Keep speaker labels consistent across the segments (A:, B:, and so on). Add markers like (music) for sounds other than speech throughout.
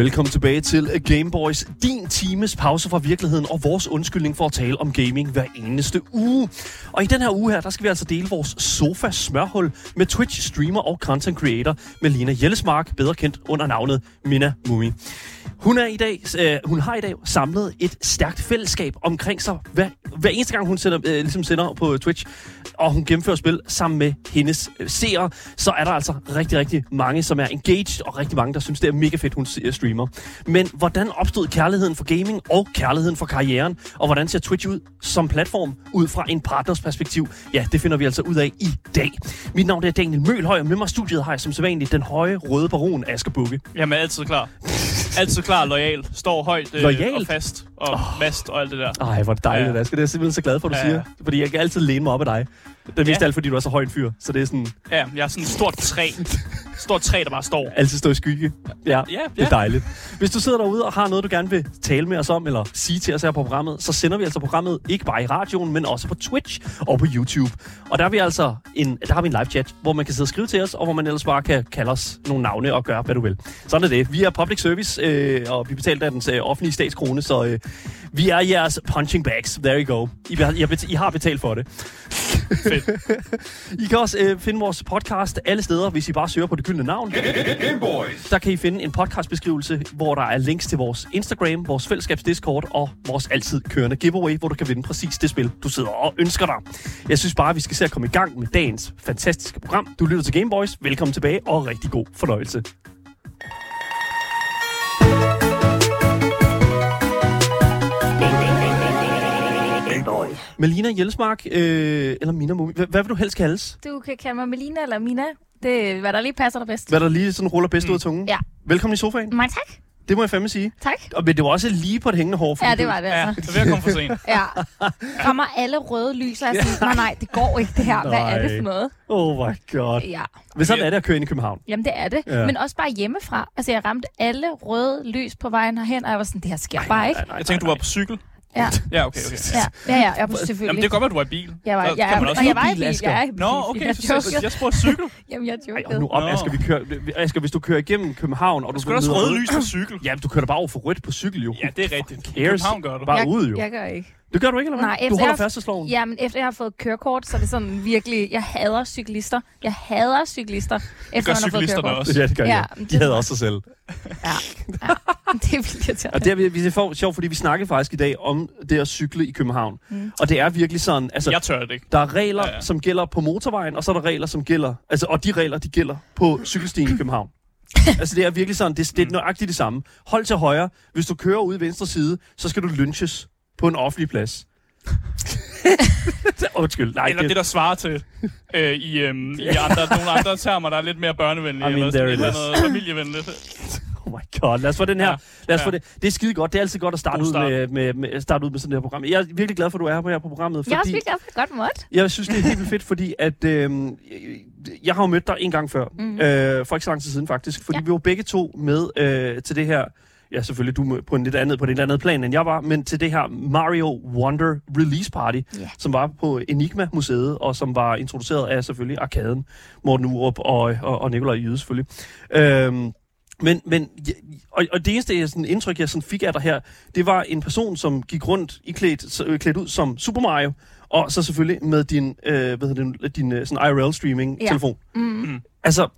A: Velkommen tilbage til øh, Gameboys, din times pause fra virkeligheden og vores undskyldning for at tale om gaming hver eneste uge. Og i den her uge her, der skal vi altså dele vores sofa smørhul med Twitch streamer og content creator Melina Jellesmark, bedre kendt under navnet Mina Mumi. Hun, er i dag, øh, hun har i dag samlet et stærkt fællesskab omkring sig hver, hver eneste gang, hun sender, øh, ligesom sender på Twitch, og hun gennemfører spil sammen med hendes øh, seere, så er der altså rigtig, rigtig mange, som er engaged, og rigtig mange, der synes, det er mega fedt, hun øh, streamer streamer. Men hvordan opstod kærligheden for gaming og kærligheden for karrieren, og hvordan ser Twitch ud som platform ud fra en partners perspektiv? Ja, det finder vi altså ud af i dag. Mit navn er Daniel Mølhøj, og med mig studiet har jeg som sædvanligt den høje røde baron Asger Bukke.
B: Jamen, altid klar. Altid klar, lojal. Står højt øh, og fast og oh. mast og alt det der.
A: Ej, hvor dejligt,
B: Ja.
A: Asger. Det er jeg simpelthen så glad for, at du
B: Ja,
A: siger. Fordi jeg kan altid læne mig op af dig. Det er mest
B: Ja.
A: alt, fordi du er så høj en fyr. Så det er sådan,
B: Ja, jeg er sådan et stort træ. Stort træ, der bare står.
A: altid stå i skygge. Ja,
B: Ja,
A: det er dejligt. Hvis du sidder derude og har noget, du gerne vil tale med os om, eller sige til os her på programmet, så sender vi altså programmet ikke bare i radioen, men også på Twitch og på YouTube. Og der, er vi altså en, der har vi en live chat, hvor man kan sidde og skrive til os, og hvor man ellers bare kan kalde os nogle navne og gøre, hvad du vil. Sådan er det. Vi er public service, øh, og vi betaler af den øh, offentlige statskrone, så øh, vi er jeres punching bags. There you go. I, har- I, har, I har betalt for det.
B: Fedt.
A: I kan også øh, finde vores podcast alle steder, hvis I bare søger på det gyldne navn.
C: Gameboys.
A: Der kan I finde en podcastbeskrivelse, hvor der er links til vores Instagram, vores fællesskabs Discord og vores altid kørende giveaway, hvor du kan vinde præcis det spil, du sidder og ønsker dig. Jeg synes bare, at vi skal se at komme i gang med dagens fantastiske program. Du lytter til Gameboys. Velkommen tilbage og rigtig god fornøjelse. Melina Jellesmark, øh, eller Mina Mumi, hvad, hvad vil du helst kaldes?
D: Du kan kalde mig Melina eller Mina. Det er, hvad der lige passer dig bedst.
A: Hvad der lige sådan ruller bedst ud af tungen?
D: Ja.
A: Velkommen i sofaen.
D: Mange tak.
A: Det må jeg fandme sige.
D: Tak.
A: Og, men det var også lige på det hængende hår.
D: Ja, det var det
B: Ja,
D: altså.
B: så vil jeg komme for sent. (laughs)
D: Ja. Kommer alle røde lys, og jeg siger, nej, nej, det går ikke det her. Hvad er det for noget?
A: Oh my god.
D: Ja.
A: Men sådan er det at køre ind i København.
D: Jamen, det er det.
A: Ja.
D: Ja. Men også bare hjemmefra. Altså, jeg ramte alle røde lys på vejen herhen, og jeg var sådan, det her sker bare ikke.
B: Jeg tænkte, du var på cykel.
D: Ja, (laughs)
B: Ja, okay, okay.
D: ja, ja, ja var selvfølgelig.
B: Jamen, det kan godt være, du var i bil.
D: jeg var,
B: kan man
D: jeg,
B: også
D: og jeg var i
A: bil. Asger.
D: Jeg er i bil.
B: Nå, okay,
D: Jeg
B: så, så, jeg spurgte cykel. (laughs)
D: Jamen, jeg
A: Ej, og
D: jokede.
A: nu op. Asger, vi kører, Asger, hvis du kører igennem København, og du
B: skal også røde lys på cykel.
A: Ja, du kører da bare over for rødt på cykel, jo.
B: Ja, det er rigtigt.
A: Cares?
B: København gør du.
A: Bare
D: jeg,
A: ude, jo.
D: Jeg gør ikke.
A: Det gør du ikke, eller hvad?
D: Nej,
A: du
D: efter
A: holder
D: jeg-
A: færdselsloven.
D: Ja, men efter jeg har fået kørekort, så er det sådan virkelig... Jeg hader cyklister. Jeg hader cyklister,
B: Det
D: efter
B: gør
D: man har fået
B: cyklisterne
D: kørekort.
B: også.
A: Ja, det gør
D: Ja,
A: jeg. De
D: det-
A: havde også sig selv.
D: Ja, ja. (laughs) det er vildt irriterende.
A: Og det er, vi- vi er sjovt, fordi vi snakkede faktisk i dag om det at cykle i København.
D: Mm.
A: Og det er virkelig sådan, altså,
B: Jeg tør det ikke.
A: der er regler,
B: Ja, ja.
A: som gælder på motorvejen, og så er der regler, som gælder, altså, og de regler, de gælder på cykelstien i København. (laughs) altså, det er virkelig sådan, det, det er nøjagtigt det samme. Hold til højre. Hvis du kører ud i venstre side, så skal du lynches på en offentlig plads. (laughs) Undskyld, nej.
B: Eller det, der svarer til øh, i, øhm, i andre, nogle andre termer, der er lidt mere børnevenlige.
A: I mean,
B: eller sådan et andet familievenligt. (laughs)
A: Oh my god, lad os få den her.
B: Ja,
A: Lad os
B: ja.
A: få det. det er skide godt. Det er altid godt at starte
B: God
A: ud
B: start.
A: med, med, med, starte ud med sådan her program. Jeg er virkelig glad for, at du er her på, her på programmet.
D: Jeg er også
A: Fordi
D: virkelig også godt måtte.
A: jeg synes, det er helt vildt fedt, fordi at, øh, jeg har jo mødt dig en gang før. Mm. Øh, for ikke så lang tid siden faktisk. Fordi. Ja. vi var begge to med øh, til det her Ja, selvfølgelig du på en lidt andet, på et lidt andet plan, end jeg var, men til det her Mario Wonder Release Party,
D: Ja.
A: som var på Enigma-museet, og som var introduceret af selvfølgelig Arkaden, Morten Urup og, og, og Nikolaj Jyde selvfølgelig. Øhm, men, men og, og det eneste jeg sådan, indtryk, jeg sådan fik af dig her, det var en person, som gik rundt i klædt, øh, klædt ud som Super Mario, og så selvfølgelig med din, øh, hvad hedder det, din øh, sådan IRL-streaming-telefon.
D: Mm.
B: Mm.
A: Altså,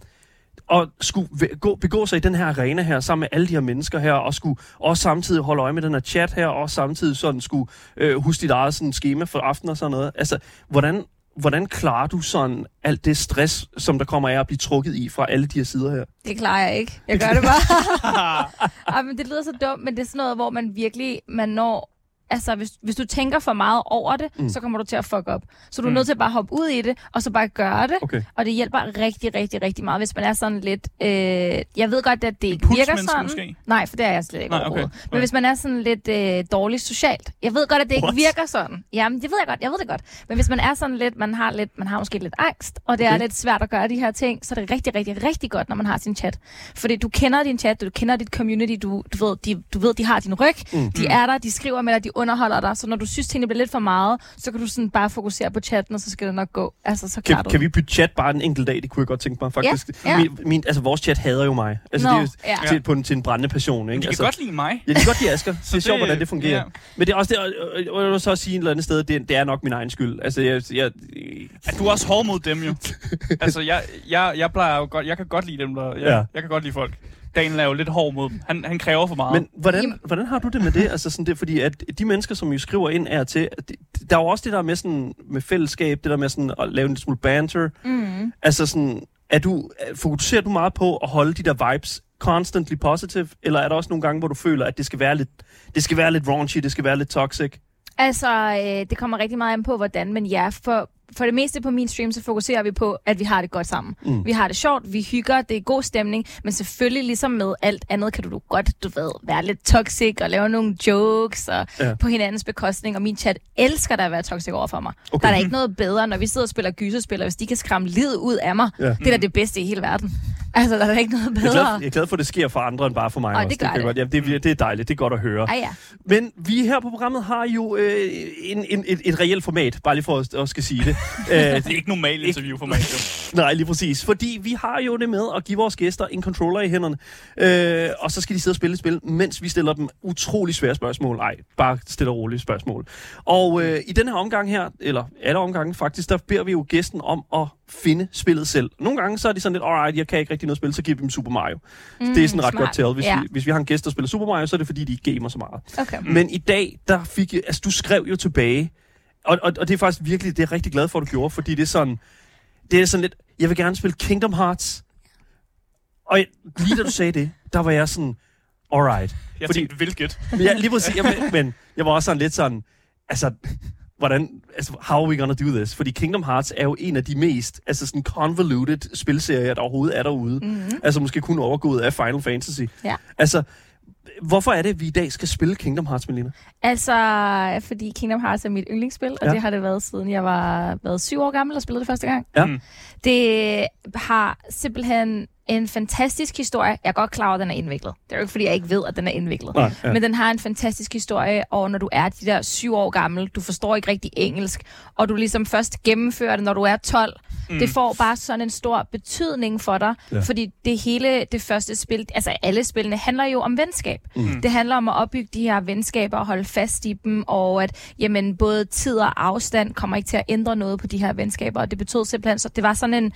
A: og skulle gå, begå sig i den her arena her, sammen med alle de her mennesker her, og skulle også samtidig holde øje med den her chat her, og samtidig sådan skulle øh, huske dit eget sådan, schema for aften og sådan noget. Altså, hvordan, hvordan klarer du sådan alt det stress, som der kommer af at blive trukket i fra alle de her sider her?
D: Det klarer jeg ikke. Jeg gør det bare. (laughs) Ej, men det lyder så dumt, men det er sådan noget, hvor man virkelig, man når... Altså, hvis, hvis du tænker for meget over det,
A: Mm.
D: mm. så kommer du til at fuck op. Så du er
B: Mm.
D: nødt til at bare hoppe ud i det, og så bare gøre det.
A: Okay.
D: Og det hjælper rigtig, rigtig, rigtig meget, hvis man er sådan lidt... Øh, jeg ved godt, at det ikke virker sådan.
B: måske?
D: Nej, for det er jeg slet ikke
B: Nej, okay.
D: overhovedet.
B: Okay.
D: Men hvis man er sådan lidt øh, dårligt socialt. Jeg ved godt, at det ikke
A: What?
D: virker sådan. Jamen, det ved jeg godt, jeg ved det godt. Men hvis man er sådan lidt, man har lidt, man har måske lidt angst, og det
A: Okay.
D: er lidt svært at gøre de her ting, så er det rigtig, rigtig, rigtig godt, når man har sin chat. Fordi du kender din chat, du kender dit community, du, du, ved, de, du ved, de har din ryg,
A: Mm.
D: de er der, de skriver med dig, de underholder dig. Så når du synes, tingene bliver lidt for meget, så kan du sådan bare fokusere på chatten, og så skal det nok gå. Altså, så
A: Kan,
D: du
A: kan
D: det.
A: vi bytte chat bare en enkelt dag? Det kunne jeg godt tænke mig, faktisk.
D: ja.
A: Min, min, altså, vores chat hader jo mig. Altså,
D: Nå,
A: det er jo
D: ja.
A: til, på en, til en brændende passion, ikke?
B: De kan
A: altså,
B: godt lide mig.
A: Ja, de kan godt lide Asger. (laughs) det er sjovt, hvordan det fungerer.
B: ja.
A: Men det er også det, og, og, og jeg så også sige et eller andet sted, det, det er nok min egen skyld. Altså, jeg, jeg,
B: Ja, du er også hård mod dem jo. (laughs) altså, jeg, jeg, jeg plejer jo godt, jeg kan godt lide dem, der, jeg,
A: ja.
B: jeg kan godt lide folk. Daniel er jo lidt hård mod dem. Han, han kræver for meget.
A: Men hvordan, hvordan har du det med det? Altså sådan det, fordi at de mennesker, som jo skriver ind er til, der er jo også det der med sådan med fællesskab, det der med sådan at lave en smule banter.
D: Mm.
A: Altså sådan, er du, fokuserer du meget på at holde de der vibes constantly positive, eller er der også nogle gange, hvor du føler, at det skal være lidt, det skal være lidt raunchy, det skal være lidt toxic?
D: Altså, øh, det kommer rigtig meget an på, hvordan, men ja, for, for det meste på min stream, så fokuserer vi på, at vi har det godt sammen.
A: Mm.
D: Vi har det sjovt, vi hygger, det er god stemning, men selvfølgelig ligesom med alt andet, kan du godt, du ved, være lidt toxic og lave nogle jokes og
A: Ja.
D: på hinandens bekostning, og min chat elsker da at være toxic over for mig.
A: Okay.
D: Der er da ikke noget bedre, når vi sidder og spiller gyserspil, og hvis de kan skræmme livet ud af mig,
A: ja.
D: det er da det bedste i hele verden. Altså, der er ikke noget
A: Jeg er,
D: bedre.
A: glad, jeg er glad for, at det sker for andre end bare for mig
D: Og
A: også.
D: det gør
A: jeg
D: det.
A: Godt, ja, det, er- det er dejligt, det er godt at høre.
D: Ej, ja.
A: Men vi her på programmet har jo øh, en, en, et, et reelt format, bare lige for at, at skal sige det. øh, (laughs)
B: det er ikke normalt interviewformat, jo. (laughs)
A: Nej, lige præcis. Fordi vi har jo det med at give vores gæster en controller i hænderne. Øh, og så skal de sidde og spille et spil, mens vi stiller dem utrolig svære spørgsmål. Nej, bare stille og rolige spørgsmål. Og øh, i den her omgang her, eller alle omgange faktisk, der beder vi jo gæsten om at finde spillet selv. Nogle gange så er de sådan lidt, alright, jeg kan ikke rigtig noget spil, så giver vi dem Super Mario. Mm, det er sådan ret
D: smart.
A: godt til. Hvis,
D: Ja.
A: vi, hvis vi har en gæst, der spiller Super Mario, så er det fordi, de ikke gamer så meget.
D: Okay.
A: Mm. Men i dag, der fik jeg, altså du skrev jo tilbage, og, og, og det er faktisk virkelig, det er jeg rigtig glad for, at du gjorde, fordi det er sådan, det er sådan lidt, jeg vil gerne spille Kingdom Hearts. Og jeg, lige da du sagde det, der var jeg sådan, alright.
B: Jeg
A: Fordi-
B: tænkte, hvilket?
A: Men jeg, lige præcis, jeg, men, men jeg var også sådan lidt sådan, altså, hvordan, altså, how are we gonna do this? Fordi Kingdom Hearts er jo en af de mest, altså sådan convoluted spilserier, der overhovedet er derude.
D: Mm-hmm.
A: Altså måske kun overgået af Final Fantasy.
D: Ja.
A: Altså, hvorfor er det, at vi i dag skal spille Kingdom Hearts, Melina?
D: Altså, fordi Kingdom Hearts er mit yndlingsspil, og
A: Ja.
D: det har det været siden jeg var været syv år gammel og spillede det første gang.
A: Ja.
D: Det har simpelthen en fantastisk historie. Jeg er godt klar over, at den er indviklet. Det er jo ikke, fordi jeg ikke ved, at den er indviklet.
A: Nej, ja.
D: Men den har en fantastisk historie, og når du er de der syv år gammel, du forstår ikke rigtig engelsk, og du ligesom først gennemfører det, når du er 12. Mm. Det får bare sådan en stor betydning for dig,
A: Ja.
D: fordi det hele, det første spil, altså alle spillene, handler jo om venskab. Mm. Det handler om at opbygge de her venskaber og holde fast i dem, og at jamen, både tid og afstand kommer ikke til at ændre noget på de her venskaber, og det betød simpelthen, så det var sådan en,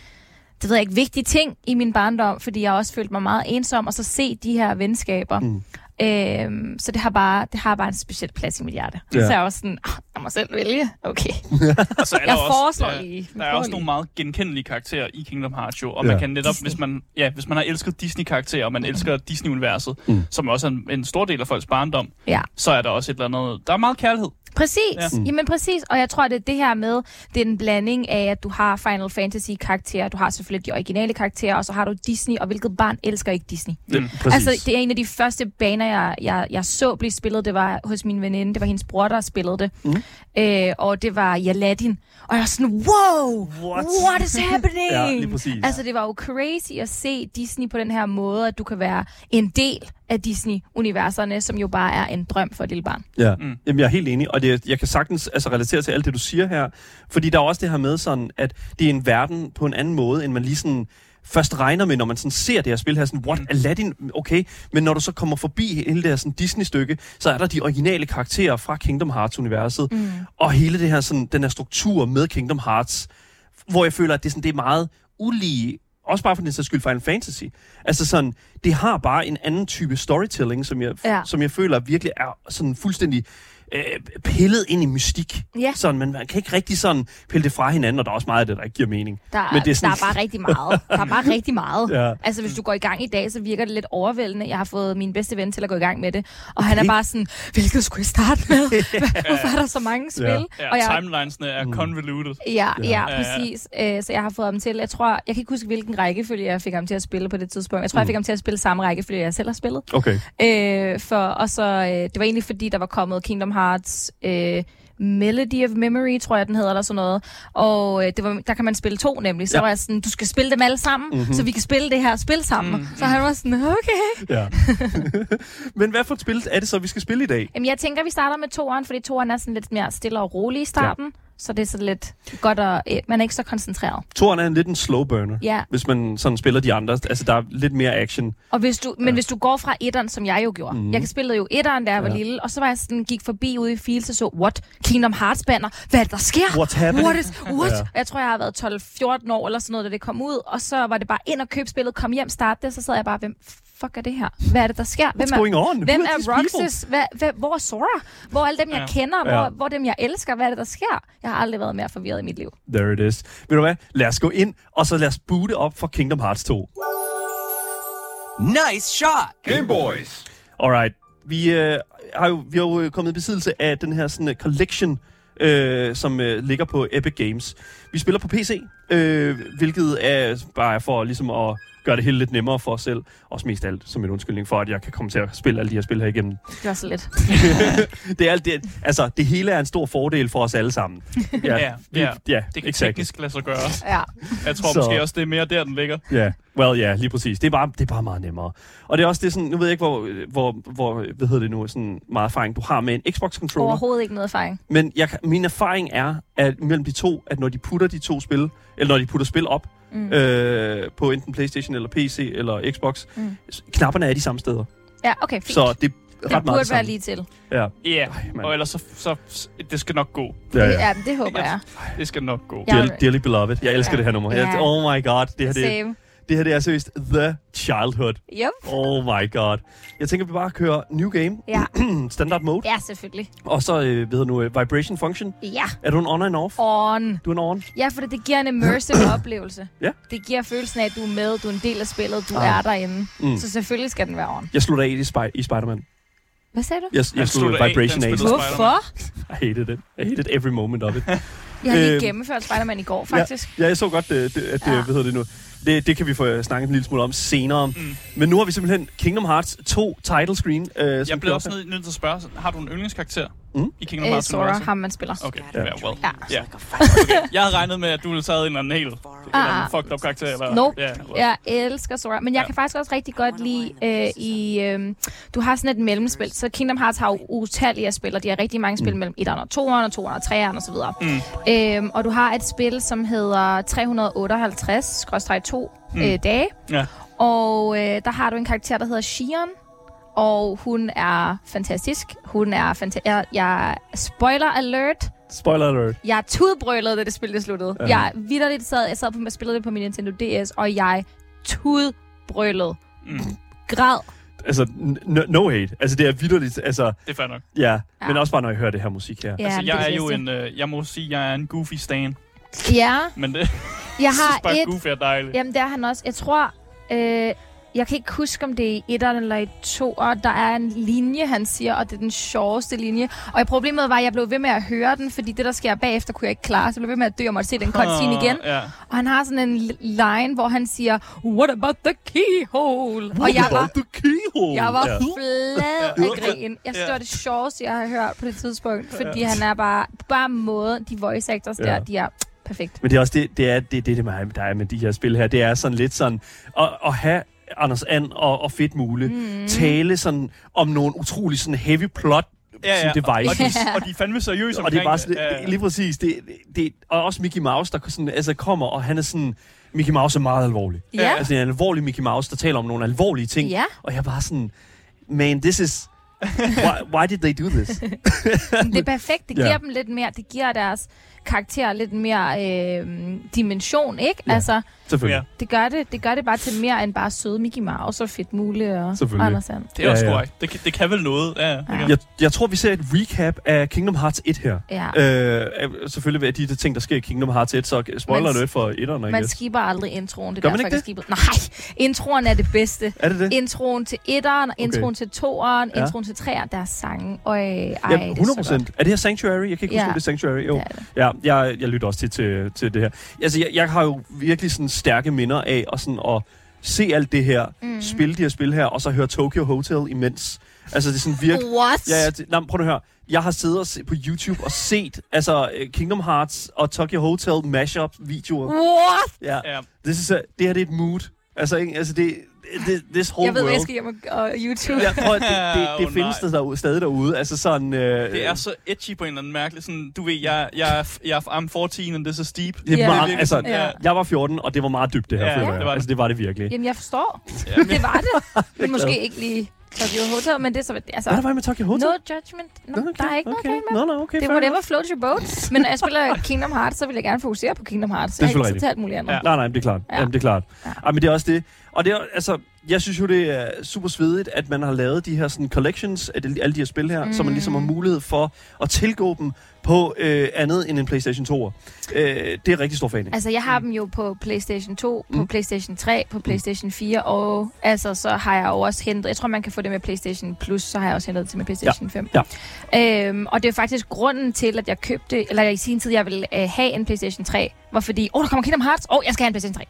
D: det ved jeg ikke, vigtig ting i min barndom, fordi jeg også følte mig meget ensom, og så se de her venskaber.
A: Mm.
D: Øhm, så det har, bare, det har bare en speciel plads i mit hjerte.
A: Ja.
D: Så jeg er også sådan, "Ah, jeg må selv vælge. Okay, (laughs)
B: Og så er
D: jeg
B: der også,
D: foreslår
B: ja,
D: lige.
B: Der er også nogle meget genkendelige karakterer i Kingdom Hearts jo, og
A: Ja.
B: man kan netop,
D: Disney.
B: hvis man, ja, hvis man har elsket Disney-karakterer, og man elsker Disney-universet,
A: Mm.
B: mm. som også er en, en stor del af folks barndom,
D: Ja.
B: så er der også et eller andet, der er meget kærlighed.
D: Præcis,
B: Ja.
D: ja. jamen præcis. Og jeg tror, det er det her med, det er en blanding af, at du har Final Fantasy karakterer, du har selvfølgelig de originale karakterer, og så har du Disney, og hvilket barn elsker ikke Disney?
A: Det,
B: Mm.
D: Altså, det er en af de første baner, jeg, jeg, jeg så blive spillet. Det var hos min veninde. Det var hendes bror, der spillede det.
A: Mhm.
D: Øh, og det var Aladdin. Og jeg var sådan, wow!
A: What?
D: What is happening? (laughs)
A: Ja, lige præcis.
D: Altså, det var jo crazy at se Disney på den her måde, at du kan være en del af Disney-universerne, som jo bare er en drøm for et lille barn.
A: Ja,
B: Mm.
A: Jamen, jeg er helt enig, og det, jeg kan sagtens altså, relatere til alt det, du siger her, fordi der er også det her med sådan, at det er en verden på en anden måde, end man lige sådan først regner med, når man sådan ser det her spil her, sådan, what,
B: Mm.
A: Aladdin, okay, men når du så kommer forbi hele det her sådan Disney-stykke, så er der de originale karakterer fra Kingdom Hearts-universet,
D: Mm.
A: og hele det her sådan, den her struktur med Kingdom Hearts, hvor jeg føler, at det er, sådan, det er meget ulige, også bare for den sags skyld Final Fantasy. Altså sådan, det har bare en anden type storytelling, som jeg,
D: Ja.
A: som jeg føler virkelig er sådan fuldstændig øh, pillet ind i mystik.
D: Ja.
A: Sådan, men man kan ikke rigtig sådan pille det fra hinanden, og der er også meget af det, der ikke giver mening.
D: Der,
A: Men det er sådan-
D: der er bare rigtig meget. Der er bare (laughs) rigtig meget.
A: Ja.
D: Altså, hvis du går i gang i dag, så virker det lidt overvældende. Jeg har fået min bedste ven til at gå i gang med det. Og han er
A: Okay.
D: bare sådan, hvilket skulle jeg starte med? (laughs) Hvorfor er der så mange spil?
A: Ja.
B: Ja,
D: og jeg,
B: timelinesene er
A: Mm.
B: convoluted.
D: Ja,
A: Ja.
D: ja, præcis. Øh, så jeg har fået ham til, jeg tror, jeg kan ikke huske, hvilken rækkefølge jeg fik ham til at spille på det tidspunkt. Jeg tror, jeg
A: Mm.
D: fik ham til at spille samme rækkefølge, jeg selv har spillet.
A: Okay.
D: Øh, for, og så, øh, det var egentlig fordi, der var kommet Kingdom Hearts øh, Melody of Memory, tror jeg, den hedder, eller sådan noget. Og øh, det var, der kan man spille to nemlig. Så
A: Ja.
D: var jeg sådan, du skal spille dem alle sammen,
A: Mhm.
D: mm-hmm. så vi kan spille det her spil sammen.
B: Mm.
D: Mm. Så han var sådan, okay.
A: Ja. (laughs) Men hvad for et spil er det så, vi skal spille i dag?
D: Jamen, jeg tænker, vi starter med toeren, fordi toeren er sådan lidt mere stille og rolig i starten. Ja. Så det er sådan lidt godt, at øh, man er ikke så koncentreret.
A: Toren er en lidt en slow burner,
D: Ja,
A: hvis man sådan spiller de andre. Altså, der er lidt mere action.
D: og hvis du, men hvis du går fra etteren, som jeg jo gjorde. Mm. Jeg spillede jo etteren, da jeg var
A: Ja.
D: lille, og så var jeg sådan, gik forbi ude i Fields og så, what? Kingdom Hearts banner? Hvad er det, der sker?
A: What's happening?
D: What is, what?
A: Ja.
D: Ja. Jeg tror, jeg har været 12-14 år eller sådan noget, da det kom ud, og så var det bare ind og købe spillet, kom hjem, starte det, så sad jeg bare, hvem fuck er det her? Hvad er det, der sker? Hvem
A: What's
D: er,
A: going on?
D: Hvem er? Roxas? Hvad, hvad, hvor er Sora? Hvor er alle dem, jeg
B: Ja.
D: kender? Hvor,
A: Ja.
D: hvor er dem, jeg elsker? Hvad er det, der sker? Jeg har aldrig været mere forvirret i mit liv.
A: There it is. Ved du hvad? Lad os gå ind, og så lad os boote op for Kingdom Hearts 2.
C: Nice shot.
E: Game Boys.
A: Alright. Vi, øh, har jo, vi har jo øh, kommet i besiddelse af den her sådan, uh, collection, øh, som øh, ligger på Epic Games. Vi spiller på PC, øh, hvilket er bare for ligesom at gøre det hele lidt nemmere for os selv. Også mest alt som en undskyldning for, at jeg kan komme til at spille alle de her spil her igennem.
D: Det var så lidt. (laughs)
A: det, er, alt det, altså, det hele er en stor fordel for os alle sammen. (laughs)
B: Ja,
A: vi-
B: ja.
A: ja
B: Det kan
A: exactly.
B: teknisk lade sig gøre.
D: Ja.
B: Jeg tror
A: Så-
B: måske også, det er mere der, den ligger.
A: Ja, well, ja, lige præcis. Det er, bare, det er bare meget nemmere. Og det er også det sådan, nu ved jeg ikke, hvor, hvor, hvor hvad hedder det nu, sådan meget erfaring du har med en Xbox-controller.
D: Overhovedet ikke noget erfaring.
A: Men jeg, min erfaring er, at mellem de to, at når de putter de to spil, eller når de putter spil op,
D: Mm.
A: øh, på enten Playstation eller PC eller Xbox,
D: Mm.
A: knapperne er de samme steder.
D: Ja, okay, fint.
A: Så det er ret
D: det
A: meget
D: burde være lige til.
A: Ja.
B: Ja,
A: mand.
B: og ellers så, så, det skal nok gå.
A: Ja,
D: Ja,
A: ja.
D: det håber jeg.
B: Det skal nok gå.
D: Ja.
A: Dear, dearly beloved. Jeg elsker
D: Ja.
A: det her nummer.
D: Ja.
A: oh my god. Det her, det,
D: Same.
A: Det her det er seriøst the childhood.
D: Yep.
A: Oh my god. Jeg tænker, vi bare kører new game.
D: Ja. (clears throat)
A: Standard mode.
D: Ja, selvfølgelig.
A: Og så, øh, ved nu, øh, vibration function.
D: Ja.
A: Er du en on and off?
D: On.
A: Du er en on?
D: Ja, for det giver en immersive (clears throat) oplevelse.
A: Ja.
D: Det giver følelsen af, at du er med, du er en del af spillet, du
A: Ah.
D: er derinde.
A: Mm.
D: Så selvfølgelig skal den være on.
A: Jeg slutter af i, Spy- i Spider-Man.
D: Hvad sagde du?
A: Jeg, jeg
B: af,
A: vibration
B: den
A: af.
D: Hvorfor? (laughs)
A: I hated it. I hated every moment of it.
D: Jeg har lige
A: Øhm.
D: gennemført Spider-Man i går, faktisk.
A: Ja, jeg så godt, det, det, at det,
D: Ja.
A: hvad hedder det nu? Det, det kan vi få øh, snakket en lille smule om senere.
B: Mm.
A: Men nu har vi simpelthen Kingdom Hearts 2 title screen. Øh,
B: Jeg
A: kører
B: også nødt til at spørge, har du en yndlingskarakter
A: Mm.
B: i Kingdom
D: Øh,
B: Hearts
D: Sora,
B: universet?
D: ham man spiller.
B: Okay,
A: Ja.
B: ja. well.
D: Ja.
B: Ja. (laughs) Okay. Jeg havde regnet med, at du taget en eller anden helt
D: Ah.
B: ah. fucked up karakter. Eller,
D: Nope.
B: Ja, well.
D: Jeg elsker Sora, men jeg
B: Ja.
D: kan faktisk også rigtig godt lide øh, i... Øh, du har sådan et mellemspil, så Kingdom Hearts har jo utallige spil, og de har rigtig mange spil
A: Mm.
D: mellem 1'eren og 2'eren og 2'eren og 3'eren osv.
B: Mm.
D: Øhm, og du har et spil, som hedder 358-2
B: Mm.
D: øh, dage.
B: Ja.
D: Og øh, der har du en karakter, der hedder Shion. Og hun er fantastisk. Hun er fantastisk. Jeg, jeg, spoiler alert.
A: Spoiler alert.
D: Jeg tudbrølede, da det spil det sluttede.
A: Ja.
D: Jeg vidderligt sad, jeg sad på, jeg spillede det på min Nintendo DS, og jeg tudbrølede.
B: Mm.
D: Græd.
A: Altså, n- no hate. Altså, det er vidderligt. Altså,
B: Det er fair nok.
A: ja.
D: Ja.
A: Men også bare, når jeg hører det her musik her.
D: Ja,
B: altså, jeg
D: det
B: er jo en, øh, jeg må sige, jeg er en goofy stan.
D: Ja,
B: Men det,
D: jeg (laughs)
B: jeg synes
D: har
B: bare,
D: et...
B: goofy er dejligt.
D: Jamen, det er han også. Jeg tror... Øh, jeg kan ikke huske, om det er i etteren eller i toeren. Der er en linje, han siger, og det er den sjoveste linje. Og problemet var, at jeg blev ved med at høre den, fordi det, der sker bagefter, kunne jeg ikke klare. Så jeg blev ved med at dø og måtte se den cutscene igen.
B: Ja.
D: Og han har sådan en line, hvor han siger, What about the keyhole? og jeg var,
A: the keyhole.
D: jeg var
A: Ja.
D: flad af grin. Jeg synes, det var det sjoveste, jeg har hørt på det tidspunkt. Fordi han er bare, bare måden, de voice actors der,
A: Ja.
D: de er perfekt.
A: Men det er også det, det er det, det, det med, der er med de her spil her. Det er sådan lidt sådan, at, at have Anders And og, og Fedt Mule mm. tale sådan om nogle utrolig sådan heavy plot
B: Ja, ja.
A: sådan devices.
B: Og, de, og de er fandme seriøse
A: og det er bare sådan, det,
B: Ja.
A: lige præcis, det, det, og også Mickey Mouse, der sådan, altså kommer, og han er sådan, Mickey Mouse er meget alvorlig.
D: Ja.
A: Altså, en alvorlig Mickey Mouse, der taler om nogle alvorlige ting.
D: Ja.
A: Og jeg er bare sådan, man, this is, why, why did they do this?
D: Det er perfekt. Det
A: Ja.
D: giver dem lidt mere, det giver deres karakter lidt mere øh, dimension, ikke?
A: Ja.
D: Altså,
A: Selvfølgelig.
B: Ja.
D: det gør det, det gør det bare til mere end bare søde Mickey Mouse og Fedt Mule og. Anders And.
B: Det er også
A: Ja, ja.
B: Det, kan- det kan vel noget. Ja, ja. det.
A: Jeg, jeg tror, vi ser et recap af Kingdom Hearts 1 her.
D: Ja.
A: Øh, selvfølgelig ved de, de ting, der sker i Kingdom Hearts 1, så spoiler alert for 1'eren, I
D: Man skipper aldrig introen. Det
A: Gør
D: er
A: man
D: derfor,
A: ikke
D: skipper. Nej, introen er det bedste.
A: Er det det?
D: Introen til etteren, introen til toeren,
A: Ja.
D: introen til treeren, der er sange. Øj, ej,
A: Ja,
D: det er
A: 100
D: så
A: procent. Er det her Sanctuary? Jeg kan ikke huske,
D: Ja.
A: om det er Sanctuary. Jo.
D: Det er det.
A: Ja, jeg, jeg lytter også til, til, til det her. Altså, jeg, jeg har jo virkelig sådan stærke minder af at, sådan, at se alt det her, mm. Spille de her spil her, og så høre Tokyo Hotel imens. Altså, det er sådan virkelig...
D: What?
A: Ja, ja, det, nej, prøv at høre. jeg har siddet og se, på YouTube og set altså øh, Kingdom Hearts og Tokyo Hotel mashup videoer.
D: What?
A: Ja.
B: Ja.
A: Det, synes jeg, det her det er et mood. Altså, ikke? altså det, det, this whole
D: Jeg ved, hvad jeg
A: world.
D: skal hjem og, og YouTube.
A: Jeg tror, at det, det, (laughs) det
B: Åh,
A: findes
B: nej.
A: der derude, stadig derude. Altså sådan... Øh,
B: Det er så edgy på en eller anden mærkelig sådan, du ved, jeg, jeg, er- jeg er I'm 14, and this is deep.
A: det er
D: Ja.
A: meget,
B: virkelig
A: altså,
D: ja.
A: jeg var 14, og det var meget dybt, det her,
B: Ja,
A: føler
B: ja,
A: jeg.
B: det var det.
A: Altså, det var det virkelig.
D: Jamen, jeg forstår.
B: Ja.
D: Det var det. (laughs) Men måske ikke lige Tokyo Hotel, men det er så... Altså,
A: Hvad er der med Tokyo Hotel?
D: no judgment. No,
A: Nå,
D: Der er ikke
A: okay.
D: noget galt med.
A: Nå, nå, okay,
D: Det er whatever floats your boat. Men når jeg spiller (laughs) Kingdom Hearts, så vil jeg gerne fokusere på Kingdom Hearts.
A: Det er
D: Jeg har ikke
A: selvfølgelig
D: tid til alt muligt andet.
B: Ja.
A: Nej, nej, det er klart. Ja.
D: Ja.
A: Jamen, det er klart.
D: Ja.
A: Ja. men det er også det. Og det er, altså, jeg synes jo, det er super svedigt, at man har lavet de her sådan, collections af de, alle de her spil her, mm. så man ligesom har mulighed for at tilgå dem på øh, andet end en PlayStation 2. Øh, det er rigtig stor fan af.
D: Altså, jeg har dem jo på PlayStation 2, på
A: Mm.
D: PlayStation 3, på PlayStation 4, og altså, så har jeg jo også hentet... Jeg tror, man kan få det med PlayStation Plus, så har jeg også hentet det til med PlayStation 5.
A: Ja.
D: Øhm, og det er faktisk grunden til, at jeg købte... Eller i sin tid, jeg ville øh, have en PlayStation 3, var fordi, åh, oh, der kommer Kingdom Hearts, åh, oh, jeg skal have en PlayStation 3.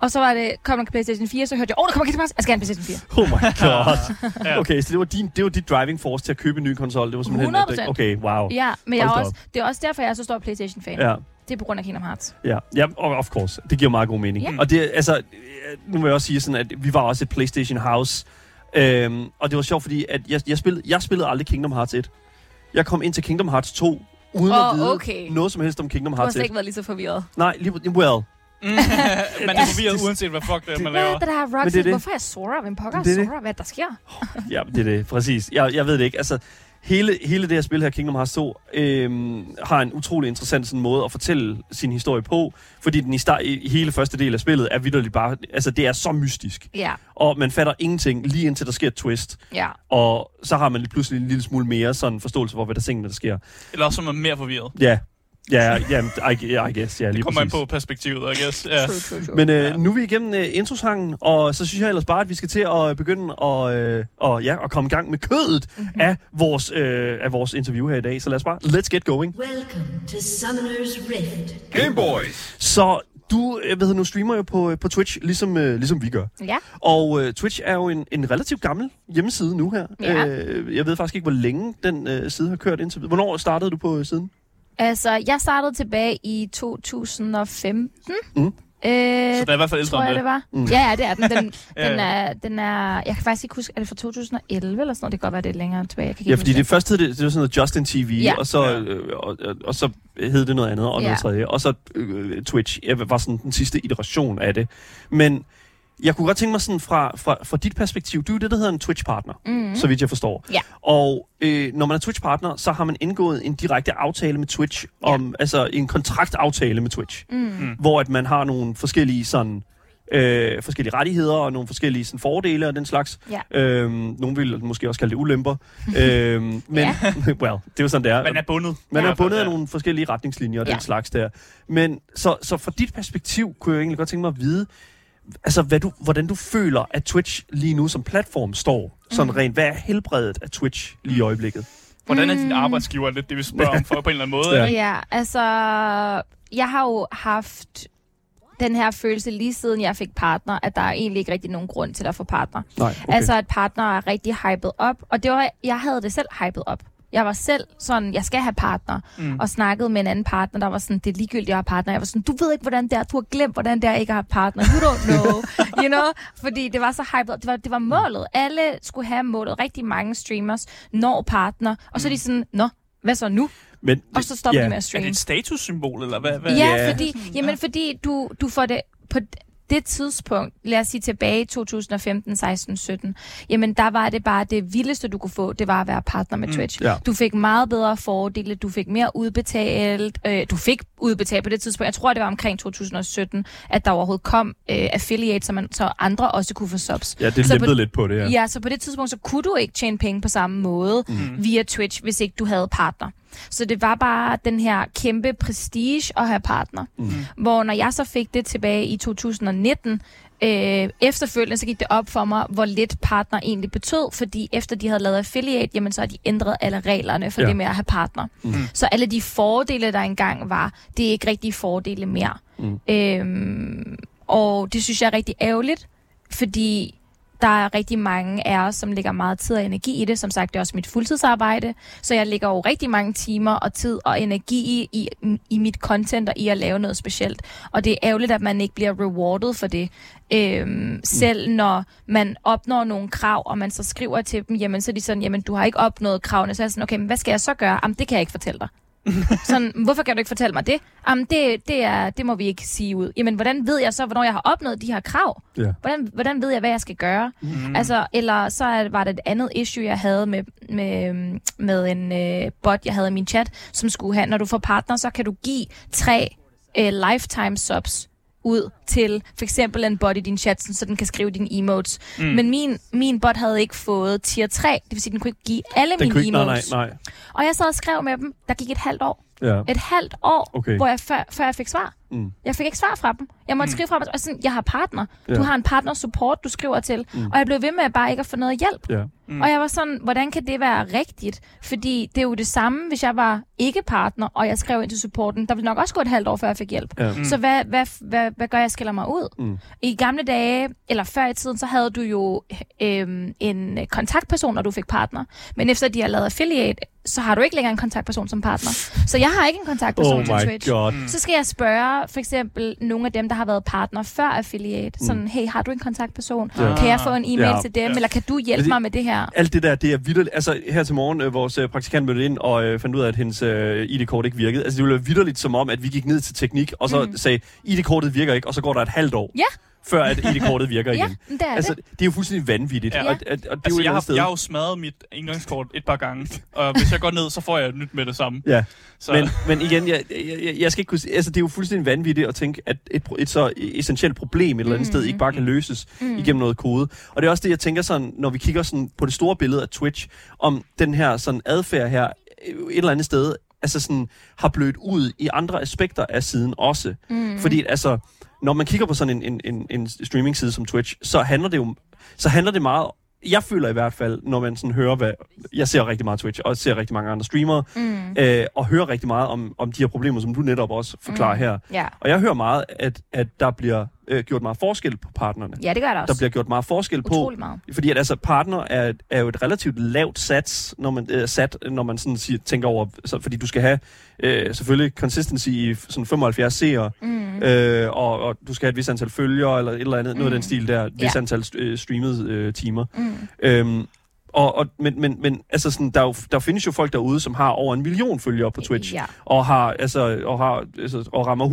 D: Og så var det, kom der PlayStation 4, så hørte jeg, åh, oh, der kommer Kingdom Hearts, jeg skal have en PlayStation 4.
A: Oh my (laughs) god.
B: Ja.
A: Okay, så det var, din, det var dit driving force til at købe en ny konsol. Det var simpelthen...
D: 100%.
A: Okay, wow.
D: Ja, men jeg også, det er også derfor, jeg er så stor PlayStation-fan.
A: Ja.
D: Det er på grund af Kingdom Hearts.
A: Ja, ja og of course. Det giver meget god mening.
D: Ja.
A: Og det, altså, nu vil jeg også sige sådan, at vi var også et PlayStation House. Øhm, og det var sjovt, fordi at jeg, jeg, spillede, jeg spillede aldrig Kingdom Hearts 1. Jeg kom ind til Kingdom Hearts 2, uden
D: Åh,
A: at vide
D: okay.
A: noget som helst om Kingdom
D: Du har
A: Hearts
D: slet
A: 1.
D: ikke været lige så forvirret.
A: Nej, lige, well. (laughs)
B: man er forvirret uanset hvad fuck det er, man
D: Hvad
B: laver.
D: er det der
A: Men
D: Roxy?
A: det er det.
D: Hvorfor er jeg Sora? Hvem pokker er
A: Det er.
D: Sora? Hvad er der sker? (laughs)
A: ja, det er det, præcis. Jeg, jeg ved det ikke. Altså, hele, hele det her spil her, Kingdom Hearts 2, øhm, har en utrolig interessant sådan, måde at fortælle sin historie på, fordi den i, start, i hele første del af spillet er vidderligt bare, altså det er så mystisk,
D: Ja,
A: og man fatter ingenting lige indtil der sker et twist.
D: ja.
A: Og så har man lige pludselig en lille smule mere sådan forståelse for, hvad der tingene, der sker.
B: Eller også så er man mere forvirret.
A: Ja, ja, ja, I, I guess, ja, lige
B: Det kommer an
A: præcis.
B: på perspektivet, I guess. Ja.
D: True, true, true.
A: Men øh,
B: Ja.
A: nu er vi igennem øh, introsangen, og så synes jeg ellers bare, at vi skal til at begynde at, øh, og, ja, at komme i gang med kødet mm-hmm. af, vores, øh, af vores interview her i dag. Så lad os bare, let's get going.
C: Welcome to Summoner's Rift.
E: Game Boys.
A: Så du øh, ved, nu streamer jo på, på Twitch, ligesom, øh, ligesom vi gør.
D: Ja,
A: Og øh, Twitch er jo en, en relativt gammel hjemmeside nu her.
D: Ja.
A: Øh, jeg ved faktisk ikke, hvor længe den øh, side har kørt indtil videre. Hvornår startede du på øh, siden?
D: Altså, jeg startede tilbage i 2015.
A: Mm.
D: Øh,
B: Så der er i hvert fald ældre
D: tror jeg,
B: det.
D: det var.
A: Mm.
D: Ja, ja, det er den. Den, (laughs)
B: Ja,
D: den, er, den er... Jeg kan faktisk ikke huske, er det fra 2011 eller sådan noget? Det kan godt være, det er længere tilbage. Jeg kan ikke
A: Ja, fordi det første det, det var sådan noget Justin TV,
D: Ja.
A: og, så,
B: Ja.
A: øh, og, og, og så hed det noget andet, og noget
D: Ja.
A: tredje. Og så øh, Twitch øh, var sådan den sidste iteration af det. Men jeg kunne godt tænke mig sådan fra, fra, fra dit perspektiv, du er jo det, der hedder en Twitch-partner,
D: Mhm.
A: så vidt jeg forstår.
D: Ja.
A: Og øh, når man er Twitch-partner, så har man indgået en direkte aftale med Twitch,
D: Ja.
A: om, altså en kontraktaftale med Twitch,
D: Mm.
A: hvor at man har nogle forskellige sådan øh, forskellige rettigheder og nogle forskellige sådan, fordele og den slags.
D: Ja.
A: Øhm, nogle vil måske også kalde det ulemper. (laughs) øhm, men,
D: Ja. (laughs)
A: well, det er jo sådan, det er.
B: Man er bundet.
A: Man er bundet af
B: ja.
A: nogle forskellige retningslinjer og
D: Ja.
A: den slags der. Men så, så fra dit perspektiv kunne jeg egentlig godt tænke mig at vide, altså hvad du, hvordan du føler, at Twitch lige nu som platform står. Sådan
D: Mm.
A: rent, hvad er helbredet af Twitch lige i øjeblikket?
B: Hvordan er din
D: Mm.
B: arbejdsgiver lidt det, vi spørger om for på en eller anden måde?
A: Ja.
D: Ja, altså, jeg har jo haft den her følelse lige siden jeg fik partner, at der er egentlig ikke rigtig nogen grund til at få partner.
A: Nej,
D: Okay. Altså, at partner er rigtig hyped op, og det var, jeg havde det selv hyped op. Jeg var selv sådan, jeg skal have partner, mm. og snakkede med en anden partner, der var sådan, det er ligegyldigt, jeg har partner. Jeg var sådan, du ved ikke, hvordan det er, du har glemt, hvordan det er, ikke have partner. You don't know, (laughs) you know? Fordi det var så hyped. Det var, det var målet. Alle skulle have målet. Rigtig mange streamers når partner, og så er de sådan, nå, hvad så nu?
A: Men,
D: Og så stopper
A: ja.
D: de med at
B: Er
D: streame.
B: det et statussymbol, eller hvad? hvad?
D: Ja,
A: Ja.
D: fordi, jamen, fordi du, du får det på det tidspunkt, lad os sige tilbage i 2015, 16, 17, jamen der var det bare det vildeste, du kunne få, det var at være partner med Twitch.
A: ja.
D: Du fik meget bedre fordele, du fik mere udbetalt, øh, du fik udbetalt på det tidspunkt, jeg tror det var omkring 2017, at der overhovedet kom øh, affiliate, så, man, så andre også kunne få subs.
A: Ja, det
D: Så
A: lempede
D: på-
A: lidt på det, ja.
D: Ja. ja, så på det tidspunkt, så kunne du ikke tjene penge på samme måde mm. via Twitch, hvis ikke du havde partner. Så det var bare den her kæmpe prestige at have partner. Mm. Hvor når jeg så fik det tilbage i 2019, øh, efterfølgende så gik det op for mig, hvor lidt partner egentlig betød, fordi efter de havde lavet affiliate, jamen så har de ændret alle reglerne for
A: Ja.
D: det med at have partner. Mm. Så alle de fordele, der engang var, det er ikke rigtig fordele mere. Mm. Øhm, og det synes jeg er rigtig ærgerligt, fordi der er rigtig mange af os, som lægger meget tid og energi i det. Som sagt, det er også mit fuldtidsarbejde, så jeg lægger jo rigtig mange timer og tid og energi i, i, i mit content og i at lave noget specielt. Og det er ærgerligt, at man ikke bliver rewarded for det. Øhm, selv når man opnår nogle krav, og man så skriver til dem, jamen så er de sådan, jamen du har ikke opnået kravene, så er jeg sådan, okay, men hvad skal jeg så gøre? Jamen det kan jeg ikke fortælle dig. (laughs) sådan, hvorfor kan du ikke fortælle mig det? Jamen, det, det, er, det må vi ikke sige ud. Jamen, hvordan ved jeg så, hvornår jeg har opnået de her krav?
A: Ja.
D: Hvordan, hvordan ved jeg, hvad jeg skal gøre? Mm. Altså, eller så var det et andet issue, jeg havde med, med, med en øh, bot, jeg havde i min chat, som skulle have, når du får partner, så kan du give tre øh, lifetime subs ud til for eksempel en bot i din chat, så den kan skrive dine emotes. Mm. Men min, min bot havde ikke fået tier 3, det vil sige, den kunne ikke give alle
A: Den
D: mine
A: kunne ikke, nej,
D: emotes.
A: nej, nej.
D: Og jeg sad og skrev med dem, der gik et halvt år.
A: Ja.
D: Et halvt år,
A: Okay.
D: hvor jeg, før, før jeg fik svar.
A: Mm.
D: Jeg fik ikke svar fra dem. Jeg måtte mm. skrive fra dem, og sådan, jeg har partner.
A: Ja.
D: Du har en partner support, du skriver til. Mm. Og jeg blev ved med bare ikke at få noget hjælp.
A: Ja.
D: Mm. Og jeg var sådan, hvordan kan det være rigtigt? Fordi det er jo det samme, hvis jeg var ikke partner, og jeg skrev ind til supporten. Der ville nok også gå et halvt år, før jeg fik hjælp.
A: Ja.
D: Mm. Så hvad, hvad, hvad, hvad gør jeg? Skiller mig ud?
A: Mm.
D: I gamle dage, eller før i tiden, så havde du jo øhm, en kontaktperson, når du fik partner. Men efter de har lavet affiliate, så har du ikke længere en kontaktperson som partner. Så jeg har ikke en kontaktperson
A: Oh
D: til Twitch.
A: god.
D: Så skal jeg spørge for eksempel nogle af dem, der har været partner før affiliate. Sådan, hey, har du en kontaktperson?
A: Ja.
D: Kan jeg få en e-mail
A: Ja.
D: til dem?
B: Ja.
D: Eller kan du hjælpe
A: det-
D: mig med det her?
A: Alt det der, det er vidderligt. Altså, her til morgen, øh, vores øh, praktikant mødte ind og øh, fandt ud af, at hendes øh, ID-kort ikke virkede. Altså, det ville være vidderligt som om, at vi gik ned til teknik, og så mm. sagde, ID-kortet virker ikke, og så går der et halvt år,
D: Ja.
A: Før at ID-kortet (laughs) virker
D: Ja,
A: igen.
D: men det er
A: altså,
D: det.
A: det er jo fuldstændig vanvittigt.
B: Ja.
A: Og, og, og, det er
B: Altså,
A: jo et
B: jeg, har,
A: sted.
B: jeg har jo smadret mit indgangskort et par gange, og hvis jeg går ned, så får jeg et nyt med det samme.
A: Ja,
B: Så,
A: men, men igen, jeg, jeg, jeg skal ikke kunne altså det er jo fuldstændig vanvittigt at tænke, at et, et så essentielt problem et eller andet
D: Mm.
A: sted ikke bare kan løses mm. igennem noget kode. Og det er også det, jeg tænker sådan, når vi kigger sådan på det store billede af Twitch, om den her sådan adfærd her øh, et eller andet sted, altså sådan har blødt ud i andre aspekter af siden også. Mm. Fordi altså, når man kigger på sådan en, en, en, en streaming side som Twitch, så handler det jo så handler det meget jeg føler i hvert fald, når man sådan hører, hvad... Jeg ser rigtig meget Twitch, og ser rigtig mange andre streamere,
D: Mm.
A: øh, og hører rigtig meget om, om de her problemer, som du netop også forklarer mm. her.
D: Ja.
A: Og jeg hører meget, at, at der bliver øh, gjort meget forskel på partnerne.
D: ja, det gør der også.
A: Der bliver gjort meget forskel på,
D: Utrolig meget.
A: fordi at altså partner er, er jo et relativt lavt sats, når man øh, sat, når man sådan siger, tænker over, så, fordi du skal have øh, selvfølgelig consistency i sådan 75 seere,
D: Mm.
A: øh, og, og du skal have et vis antal følgere eller et eller andet, mm. noget af den
D: Mm.
A: stil der, et vis
D: Ja.
A: antal øh, streamede øh, timer.
D: Mm.
A: Øhm, og, og, men, men, men altså sådan, der, er jo, der findes jo folk derude, som har over en million følgere på Twitch,
D: Ja.
A: og har altså og har altså, og rammer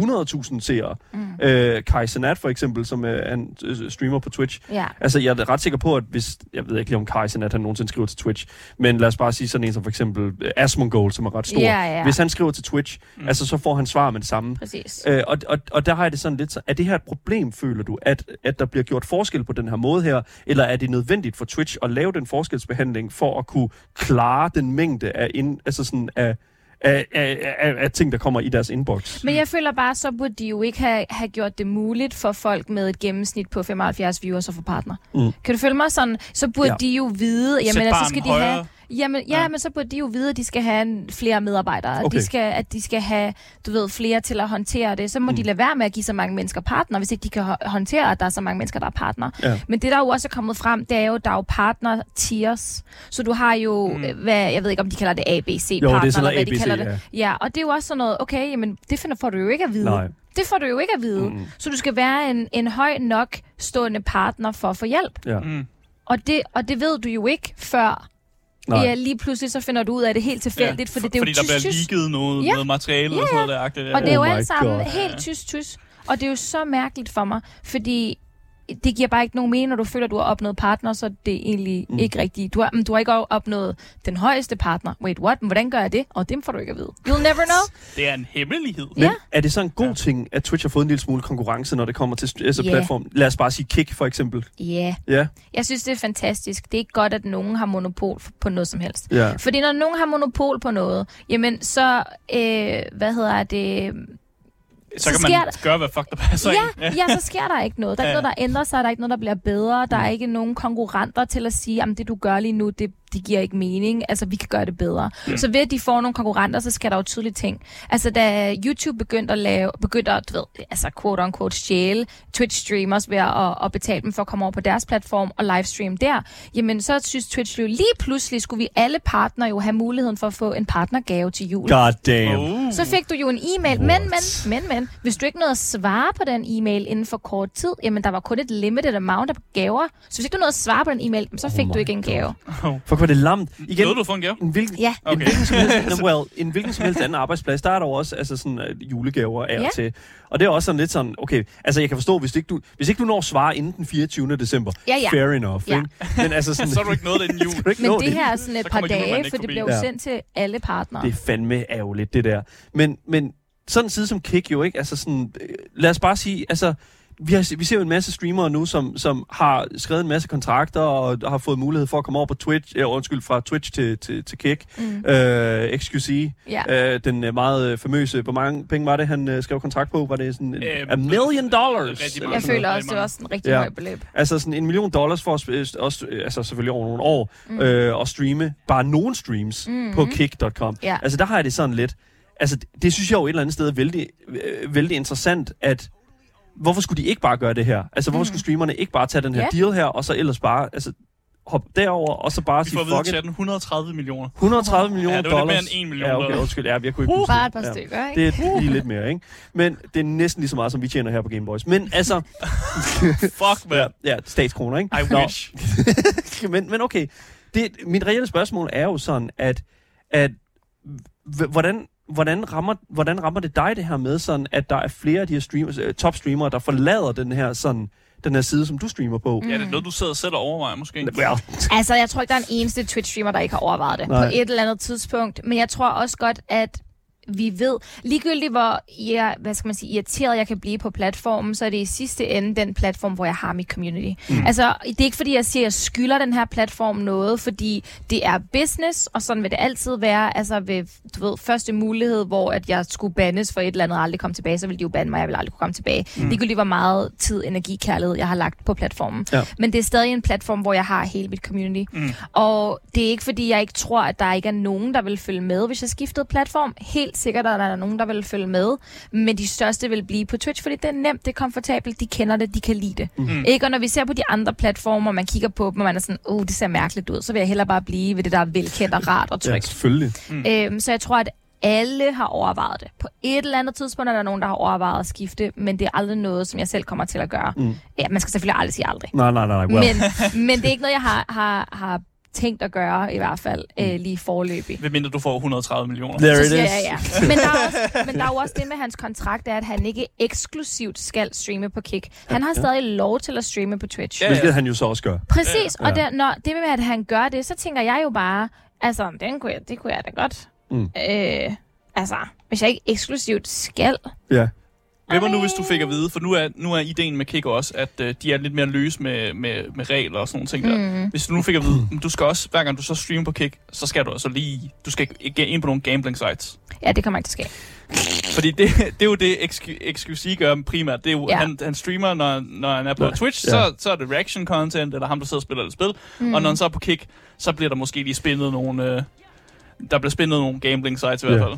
A: 100.000 seere.
D: Mm.
A: Øh, Kai Sanat for eksempel, som er en øh, streamer på Twitch.
D: Ja.
A: Altså, jeg er ret sikker på, at hvis... Jeg ved ikke lige, om Kai Sanat han nogensinde skriver til Twitch, men lad os bare sige sådan en som for eksempel øh, Asmongold, som er ret stor.
D: Ja, ja.
A: Hvis han skriver til Twitch,
B: Mm.
A: altså, så får han svar med det samme.
D: Præcis.
A: Øh, og, og, og der har jeg det sådan lidt så, er det her et problem, føler du, at, at der bliver gjort forskel på den her måde her, eller er det nødvendigt for Twitch at lave den forskelsbehandling for at kunne klare den mængde af, ind, altså sådan af, af, af, af, af ting, der kommer i deres inbox?
D: Men jeg føler bare, så burde de jo ikke have, have gjort det muligt for folk med et gennemsnit på 75 viewers at få partner.
A: Mm.
D: Kan du følge mig sådan? Så burde
A: Ja.
D: de jo vide, jamen, altså,
B: barren
D: skal de
B: højere.
D: have... Jamen, ja,
B: Ja.
D: ja, men så burde de jo vide, at de skal have en, flere medarbejdere.
A: Okay.
D: De skal, at de skal have, du ved, flere til at håndtere det. Så må
A: Mm.
D: de lade være med at give så mange mennesker partner, hvis ikke de kan hå- håndtere, at der er så mange mennesker, der er partner.
A: Ja.
D: Men det, der jo også er kommet frem, det er jo, der er jo partner tiers. Så du har jo,
B: Mm.
D: mm. hvad, jeg ved ikke, om de kalder det ABC
A: Jo,
D: partner,
A: det er sådan
D: eller hvad
A: noget
D: de kalder
A: ABC,
D: det. Ja, og det er jo også sådan noget, okay, jamen, det finder, får du jo ikke at vide.
A: Nej.
D: Det får du jo ikke at vide.
A: Mm.
D: Så du skal være en, en høj nok stående partner for at få hjælp.
A: Ja.
B: Mm.
D: Og det, og det ved du jo ikke, før
A: Nej.
D: ja, lige pludselig så finder du ud af det helt tilfældigt, ja, for det er jo
B: fordi der bliver leaget noget,
D: Ja.
B: noget materiale
D: Ja,
B: og sådan noget der.
D: Og det er jo
A: Oh
D: alt sammen
A: God.
D: helt tysk. Og det er jo så mærkeligt for mig, fordi det giver bare ikke nogen mening, når du føler, at du har opnået partner, så det er egentlig
A: Mm.
D: ikke rigtigt. Du har, men du har ikke opnået den højeste partner. Wait, what? Men hvordan gør jeg det? Og dem får du ikke at vide. You'll never know. (laughs)
B: Det er en hemmelighed.
A: Men
D: Ja.
A: er det så en god
B: Ja.
A: ting, at Twitch har fået en lille smule konkurrence, når det kommer til altså
D: Ja.
A: platform? Lad os bare sige Kick, for eksempel.
D: Ja, yeah.
A: Ja,
D: jeg synes, det er fantastisk. Det er ikke godt, at nogen har monopol på noget som helst.
A: ja.
D: Fordi når nogen har monopol på noget, jamen så, øh, hvad hedder det,
B: Så
D: Så
B: kan
D: sker
B: man gøre, hvad fuck der passer
D: ja, ja, så sker der ikke noget. Der er ikke
B: Ja.
D: noget, der ændrer sig, der er ikke noget, der bliver bedre, der er ikke nogen konkurrenter til at sige, at det du gør lige nu, det, det giver ikke mening. Altså, vi kan gøre det bedre. Mm. Så ved at de får nogle konkurrenter, så skal der jo tydeligt ting. Altså, da YouTube begyndte at lave, begyndte at, du ved, altså quote unquote stjæle Twitch-streamers ved at, at betale dem for at komme over på deres platform og livestream der, jamen så synes Twitch jo lige pludselig, skulle vi alle partnere jo have muligheden for at få en partnergave til jul.
A: God damn.
B: Uh.
D: Så fik du jo en e-mail, men, men, men, men, hvis du ikke nåede at svare på den e-mail inden for kort tid, jamen der var kun et limited amount af gaver, så hvis ikke du nåede at svare på den e-mail, så fik
A: Oh
D: oh du ikke en gave.
A: Var det lamt. Igen,
B: Nåede du få en gave?
A: en hvilken,
D: Ja.
A: En
B: Okay.
A: hvilken som helst, well, en hvilken som helst anden arbejdsplads, der er der jo også altså sådan, uh, julegaver af
D: Ja.
A: til. Og det er også sådan lidt sådan, okay, altså jeg kan forstå, hvis ikke du, hvis ikke du når at svare inden den 24. december,
D: Ja, ja.
A: fair enough,
D: Ja.
A: ikke? Men altså (laughs) sådan,
B: Så er du ikke noget inden jul. (laughs)
D: Men
A: nå
D: det her er sådan et
B: Så
D: par dage,
B: ikke
D: for det bliver jo
A: Ja.
D: sendt til alle partnere.
A: Det er fandme ærgerligt, det der. Men, men sådan en side som Kick jo, ikke? Altså sådan, øh, lad os bare sige, altså, vi, har, vi ser jo en masse streamere nu, som, som har skrevet en masse kontrakter og har fået mulighed for at komme over på Twitch, øh, undskyld, fra Twitch til, til, til Kick.
D: Mm.
A: Øh, XQC,
D: Ja.
A: øh, den øh, meget øh, famøse, hvor mange penge var det, han øh, skrev kontrakt på? Var det sådan en,
B: Øh,
A: a million dollars?
D: Jeg
A: sådan
D: føler også, det var også en rigtig
A: Ja.
D: høj beløb.
A: Altså sådan en million dollars for at sp- også, øh, altså selvfølgelig over nogle år,
D: Mm.
A: øh, og streame bare nogle streams
D: Mhm.
A: på kick.com.
D: Ja.
A: Altså der har jeg det sådan lidt, altså det, det synes jeg jo et eller andet sted er vældig, øh, vældig interessant, at hvorfor skulle de ikke bare gøre det her? Altså hvorfor
D: Mm.
A: skulle streamerne ikke bare tage den her
D: Ja.
A: deal her, og så ellers bare, altså hoppe derover og så bare
B: Vi
A: sige
B: får at vide
A: fuck
B: til
A: it.
B: den 130 millioner.
A: 130 millioner
B: Ja, det var lidt
A: dollars.
B: mere end 1 million
A: Ja, okay,
B: dollars.
A: undskyld. Ja, jeg kunne ikke huske
D: Bare et par
A: det. Ja.
D: stykker, ikke?
A: Det er lige lidt mere, ikke? Men det er næsten lige så meget, som vi tjener her på Gameboys. Men altså, (laughs)
B: Fuck,
A: ja,
B: man.
A: ja statskroner, ikke?
B: I
A: Nå.
B: wish. (laughs)
A: men, men okay, det, mit reelle spørgsmål er jo sådan, at, at hvordan, hvordan, rammer, hvordan rammer det dig det her med, sådan, at der er flere af de her streamers, øh, top streamere, der forlader den her, sådan, den her side, som du streamer på?
B: Ja, det er noget, du sidder selv og overvejer, måske.
A: Well,
D: Altså, jeg tror ikke, der er en eneste Twitch-streamer, der ikke har overvejet det
A: Nej.
D: på et eller andet tidspunkt. Men jeg tror også godt, at vi ved, ligegyldigt hvor jeg, hvad skal man sige, irriteret jeg kan blive på platformen, så er det i sidste ende den platform, hvor jeg har mit community. Mm. Altså, det er ikke fordi, jeg siger, at jeg skylder den her platform noget, fordi det er business, og sådan vil det altid være. Altså ved, du ved, første mulighed, hvor at jeg skulle bandes for et eller andet og aldrig komme tilbage, så ville de jo bande mig, jeg ville aldrig kunne komme tilbage. Mm. Ligegyldigt hvor meget tid, energi, kærlighed, jeg har lagt på platformen.
A: Ja.
D: Men det er stadig en platform, hvor jeg har hele mit community.
B: Mm.
D: Og det er ikke fordi, jeg ikke tror, at der ikke er nogen, der vil følge med, hvis jeg skiftede platform. Helt sikkert er der nogen, der vil følge med. Men de største vil blive på Twitch, fordi det er nemt, det er komfortabelt, de kender det, de kan lide det. Mm. Ikke? Og når vi ser på de andre platformer, man kigger på dem, og man er sådan, oh, det ser mærkeligt ud, så vil jeg hellere bare blive ved det, der er velkendt og rart og
A: ja,
D: trygt.
A: selvfølgelig.
D: Øhm, så jeg tror, at alle har overvejet det. På et eller andet tidspunkt er der nogen, der har overvejet at skifte, men det er aldrig noget, som jeg selv kommer til at gøre.
A: Mm.
D: Ja, man skal selvfølgelig aldrig sige aldrig.
A: Nej, nej, nej, well.
D: Men, men det er ikke noget, jeg har, har, har tænkt at gøre, i hvert fald øh, lige forløbig.
B: Hvad mindre du får 130 millioner.
A: There it is.
D: jeg ja. (laughs) Men der, er også, men der er jo også det med hans kontrakt, er, at han ikke eksklusivt skal streame på Kick. Han har stadig lov til at streame på Twitch.
B: Ja,
A: Hvilket han jo så også gør.
D: Præcis,
A: Ja.
D: og der, når det med, at han gør det, så tænker jeg jo bare, altså, den kunne jeg, det kunne jeg da godt.
A: Mm.
D: Øh, altså, hvis jeg ikke eksklusivt skal.
A: Ja.
B: Hvem var nu, hvis du fik at vide, for nu er, nu er ideen med Kick også, at øh, de er lidt mere løs med, med, med regler og sådan nogle ting der.
D: Mm.
B: Hvis du nu fik at vide, du skal også, hver gang du så streamer på Kick, så skal du altså lige, du skal ikke ind på nogle gambling sites.
D: Ja, det kommer ikke til at ske.
B: Fordi det, det er jo det, XQ- XQC gør primært. Det er jo,
D: Ja.
B: han, han streamer, når, når han er på
A: Nå,
B: ja. Twitch,
A: ja.
B: så, så er det reaction content, eller ham, der sidder og spiller et spil. Mm. Og når han så er på Kick, så bliver der måske lige spændet nogle... Øh, der bliver spændet nogle gambling sites i hvert fald.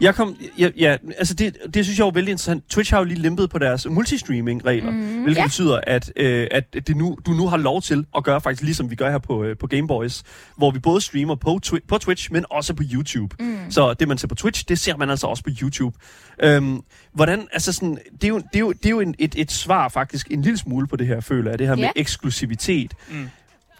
A: Jeg kom, ja, ja altså det, det synes jeg var vældig interessant. Twitch har jo lige lempet på deres multistreaming-regler, mm, hvilket
D: ja.
A: ja. betyder, at, øh, at det nu, du nu har lov til at gøre faktisk ligesom vi gør her på, øh, på Gameboys, hvor vi både streamer på, twi- på Twitch, men også på YouTube. Mm. Så det, man ser på Twitch, det ser man altså også på YouTube. Øhm, hvordan, altså sådan, det er jo, det er jo, det er jo en, et, et svar faktisk en lille smule på det her, føler jeg, det her
D: Ja.
A: med eksklusivitet.
B: Mm.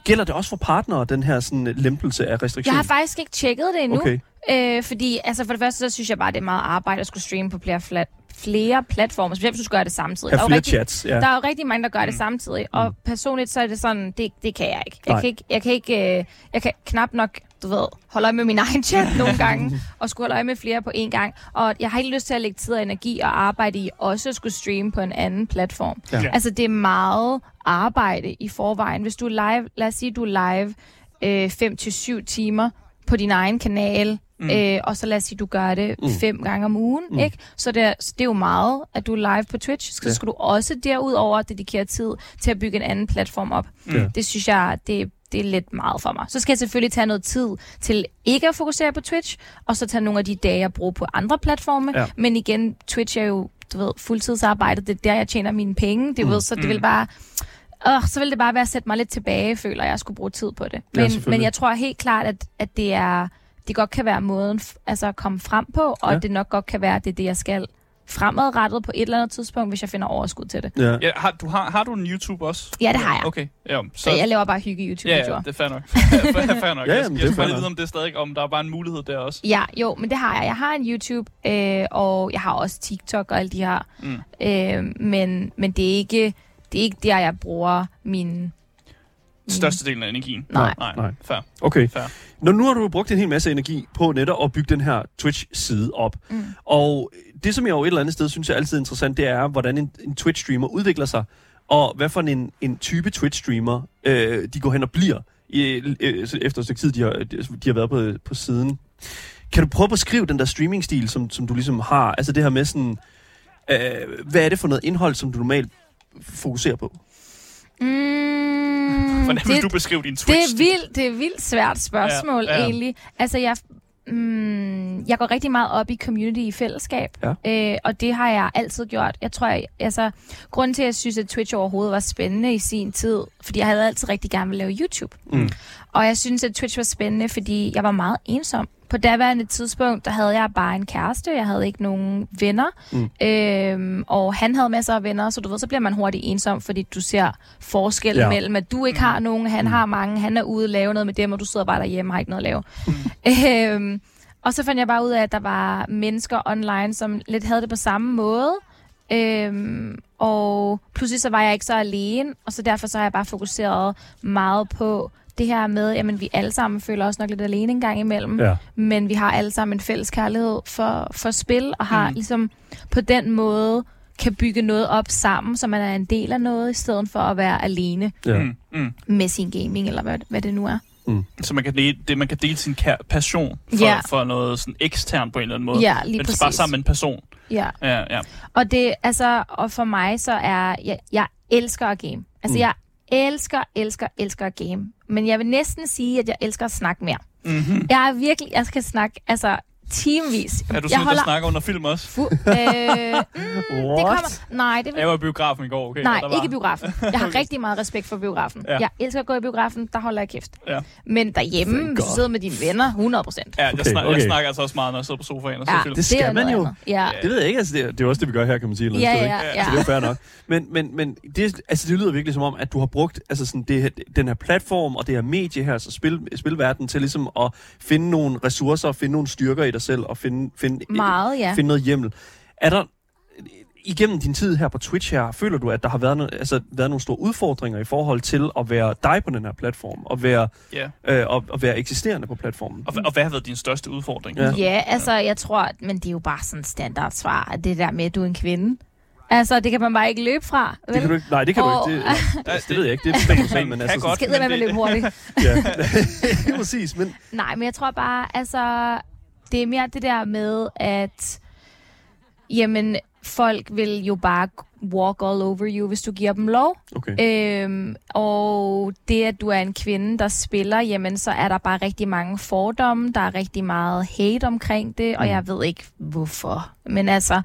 A: Gælder det også for partnere, den her sådan, lempelse af
D: Jeg
A: restriktioner?
D: har faktisk ikke tjekket det endnu.
A: Okay.
D: Øh, fordi, altså for det første, så synes jeg bare, det er meget arbejde at skulle streame på flere, flat, flere platformer, specielt hvis du skal gøre det samtidig.
A: Have
D: Der er rigtig,
A: chats, ja.
D: Der er jo rigtig mange, der gør det samtidig, og personligt så er det sådan, det, det kan jeg ikke. Jeg
A: Nej.
D: kan ikke, jeg kan ikke, øh, jeg kan knap nok, du ved, holde øje med min egen chat (laughs) nogle gange, og skulle holde øje med flere på én gang. Og jeg har ikke lyst til at lægge tid og energi og arbejde i også at skulle streame på en anden platform.
A: Ja.
D: Altså det er meget arbejde i forvejen. Hvis du er live, lad os sige, du er live øh, 5 til syv timer på din egen kanal, mm. øh, og så lad os sige, du gør det mm. fem gange om ugen, mm. ikke? Så det, er, det er jo meget, at du er live på Twitch. Så
A: Ja.
D: skal du også derudover dedikere tid til at bygge en anden platform op.
A: Ja.
D: Det synes jeg, det, det er lidt meget for mig. Så skal jeg selvfølgelig tage noget tid til ikke at fokusere på Twitch, og så tage nogle af de dage at bruge på andre platforme.
A: Ja.
D: Men igen, Twitch er jo, du ved, fuldtidsarbejde. Det er der, jeg tjener mine penge. Det, mm. ved, så det vil bare... Øh, så vil det bare være at sætte mig lidt tilbage, føler jeg, at jeg skulle bruge tid på det.
A: Ja,
D: Men,
A: selvfølgelig.
D: men jeg tror helt klart, at, at det er det godt kan være måden altså at komme frem på, og
A: Ja.
D: ja. det nok godt kan være, at det er det, jeg skal fremadrettet på et eller andet tidspunkt, hvis jeg finder overskud til det.
A: Ja.
B: Ja, har, du har, har du en YouTube også?
D: Ja, det har jeg.
B: Okay, ja. Så,
D: Så jeg laver bare hygge
B: ja,
D: YouTube-videoer.
B: ja, det er fair nok. (laughs) fair, fair nok. (laughs)
A: Ja,
B: jeg,
A: jamen,
B: jeg,
A: det
B: jeg
A: fair
B: skal bare lige vide, om det er stadig, om der er bare en mulighed der også.
D: Ja, jo, men det har jeg. Jeg har en YouTube, øh, og jeg har også TikTok og alle de her.
B: Mm.
D: Øh, men, men det er ikke det er ikke der, jeg bruger min...
B: Størstedelen af energien.
D: Nej.
B: Nej,
A: Nej.
B: fair.
A: Okay.
B: Fair.
A: Når nu har du brugt en hel masse energi på netop at bygge den her Twitch-side op.
D: Mm.
A: Og det, som jeg jo et eller andet sted synes er altid interessant, det er, hvordan en, en Twitch-streamer udvikler sig, og hvad for en, en type Twitch-streamer øh, de går hen og bliver, i, øh, efter et stykke tid, de har, de har været på, på siden. Kan du prøve at beskrive den der streaming-stil, som, som du ligesom har? Altså det her med sådan, øh, hvad er det for noget indhold, som du normalt fokuserer på?
D: Mm,
B: Hvordan vil
D: det,
B: du beskrive din
D: det
B: Twitch?
D: er vildt, det er vildt svært spørgsmål
B: Ja,
D: ja,
B: ja.
D: ja. egentlig. Altså jeg, mm, jeg går rigtig meget op i community i fællesskab,
A: Ja.
D: øh, og det har jeg altid gjort. Jeg tror, jeg, altså, grunden til, at jeg synes, at Twitch overhovedet var spændende i sin tid, fordi jeg havde altid rigtig gerne vil lave YouTube.
A: Mm.
D: Og jeg synes, at Twitch var spændende, fordi jeg var meget ensom. På daværende tidspunkt, der havde jeg bare en kæreste, jeg havde ikke nogen venner,
A: Mm.
D: øhm, og han havde masser af venner, så du ved, så bliver man hurtigt ensom, fordi du ser forskel
A: Ja.
D: mellem, at du ikke har nogen, han mm. har mange, han er ude og lave noget med dem, og du sidder bare derhjemme og har ikke noget at lave. Mm. Øhm, og så fandt jeg bare ud af, at der var mennesker online, som lidt havde det på samme måde. Øhm, og pludselig så var jeg ikke så alene, og så derfor så har jeg bare fokuseret meget på det her med, jamen vi alle sammen føler os nok lidt alene en gang imellem,
A: Ja.
D: men vi har alle sammen en fælles kærlighed for, for spil, og har
B: Mm.
D: mm. ligesom på den måde kan bygge noget op sammen, så man er en del af noget, i stedet for at være alene
A: ja.
B: Mm, mm.
D: med sin gaming, eller hvad, hvad det nu er.
B: Så man kan, dele, det, man kan dele sin kær- passion for,
D: Ja.
B: for noget sådan eksternt på en eller anden måde.
D: Ja, lige
B: Men
D: præcis.
B: bare sammen med en person.
D: Ja.
B: Ja, ja.
D: Og det, altså, og for mig så er, jeg, jeg elsker at game. Altså,
A: Mm.
D: mm. jeg elsker, elsker, elsker at game. Men jeg vil næsten sige, at jeg elsker at snakke mere.
B: Mm-hmm.
D: Jeg er virkelig, jeg skal snakke, altså, teamvis.
B: Er du
D: jeg
B: sådan, der snakker under film også?
D: Fu- øh, mm, det kommer, nej, det vil
B: Jeg var i biografen i går, okay?
D: Nej,
B: og der var...
D: ikke i biografen. Jeg har rigtig meget respekt for biografen.
B: Ja.
D: Ja. Jeg elsker at gå i biografen, der holder jeg kæft.
B: Ja.
D: Men derhjemme, du sidder med dine venner, 100 procent.
B: Ja, jeg,
A: Okay,
B: snak,
A: okay.
B: jeg snakker altså også meget, når jeg sidder på sofaen og ser
D: Ja,
B: film.
A: det skal
D: er
A: man jo.
D: andet. Ja.
A: Det ved jeg ikke, altså det, er- det er også det, vi gør her, kan man sige. eller
D: Ja, ja,
A: sted, ikke?
D: ja.
A: Så det er fair nok. Men, men, men det, altså, det lyder virkelig som om, at du har brugt altså sådan det, den her platform og det her medie her, altså spil, spilverden, til ligesom at finde nogle ressourcer, finde nogle styrker i dig selv og finde, finde,
D: Meget, ja.
A: finde noget hjemmel. Er der igennem din tid her på Twitch her, føler du, at der har været, no, altså, været nogle store udfordringer i forhold til at være dig på den her platform, og være,
B: Ja.
A: øh, og, og være eksisterende på platformen?
B: Og, og hvad har været din største udfordring?
A: Ja.
D: Ja, altså, jeg tror, men det er jo bare sådan et standardsvar, at det der med, at du er en kvinde. Altså, det kan man bare ikke løbe fra.
A: Det kan du ikke, nej, det kan
D: Og-
A: du ikke. Det, altså, (laughs) det ved jeg ikke. Det bestemmer du selv, men
B: kan
A: altså...
B: godt.
D: Skal med
B: men
D: at
B: det-
D: løbe hurtigt.
A: Ja, (laughs) præcis. Men
D: Nej, men jeg tror bare, altså, det er mere det der med, at jamen, folk vil jo bare walk all over you, hvis du giver dem lov.
A: okay.
D: Øhm, og det, at du er en kvinde, der spiller, jamen, så er der bare rigtig mange fordomme. Der er rigtig meget hate omkring det, og
A: Mm.
D: jeg ved ikke, hvorfor. Men altså,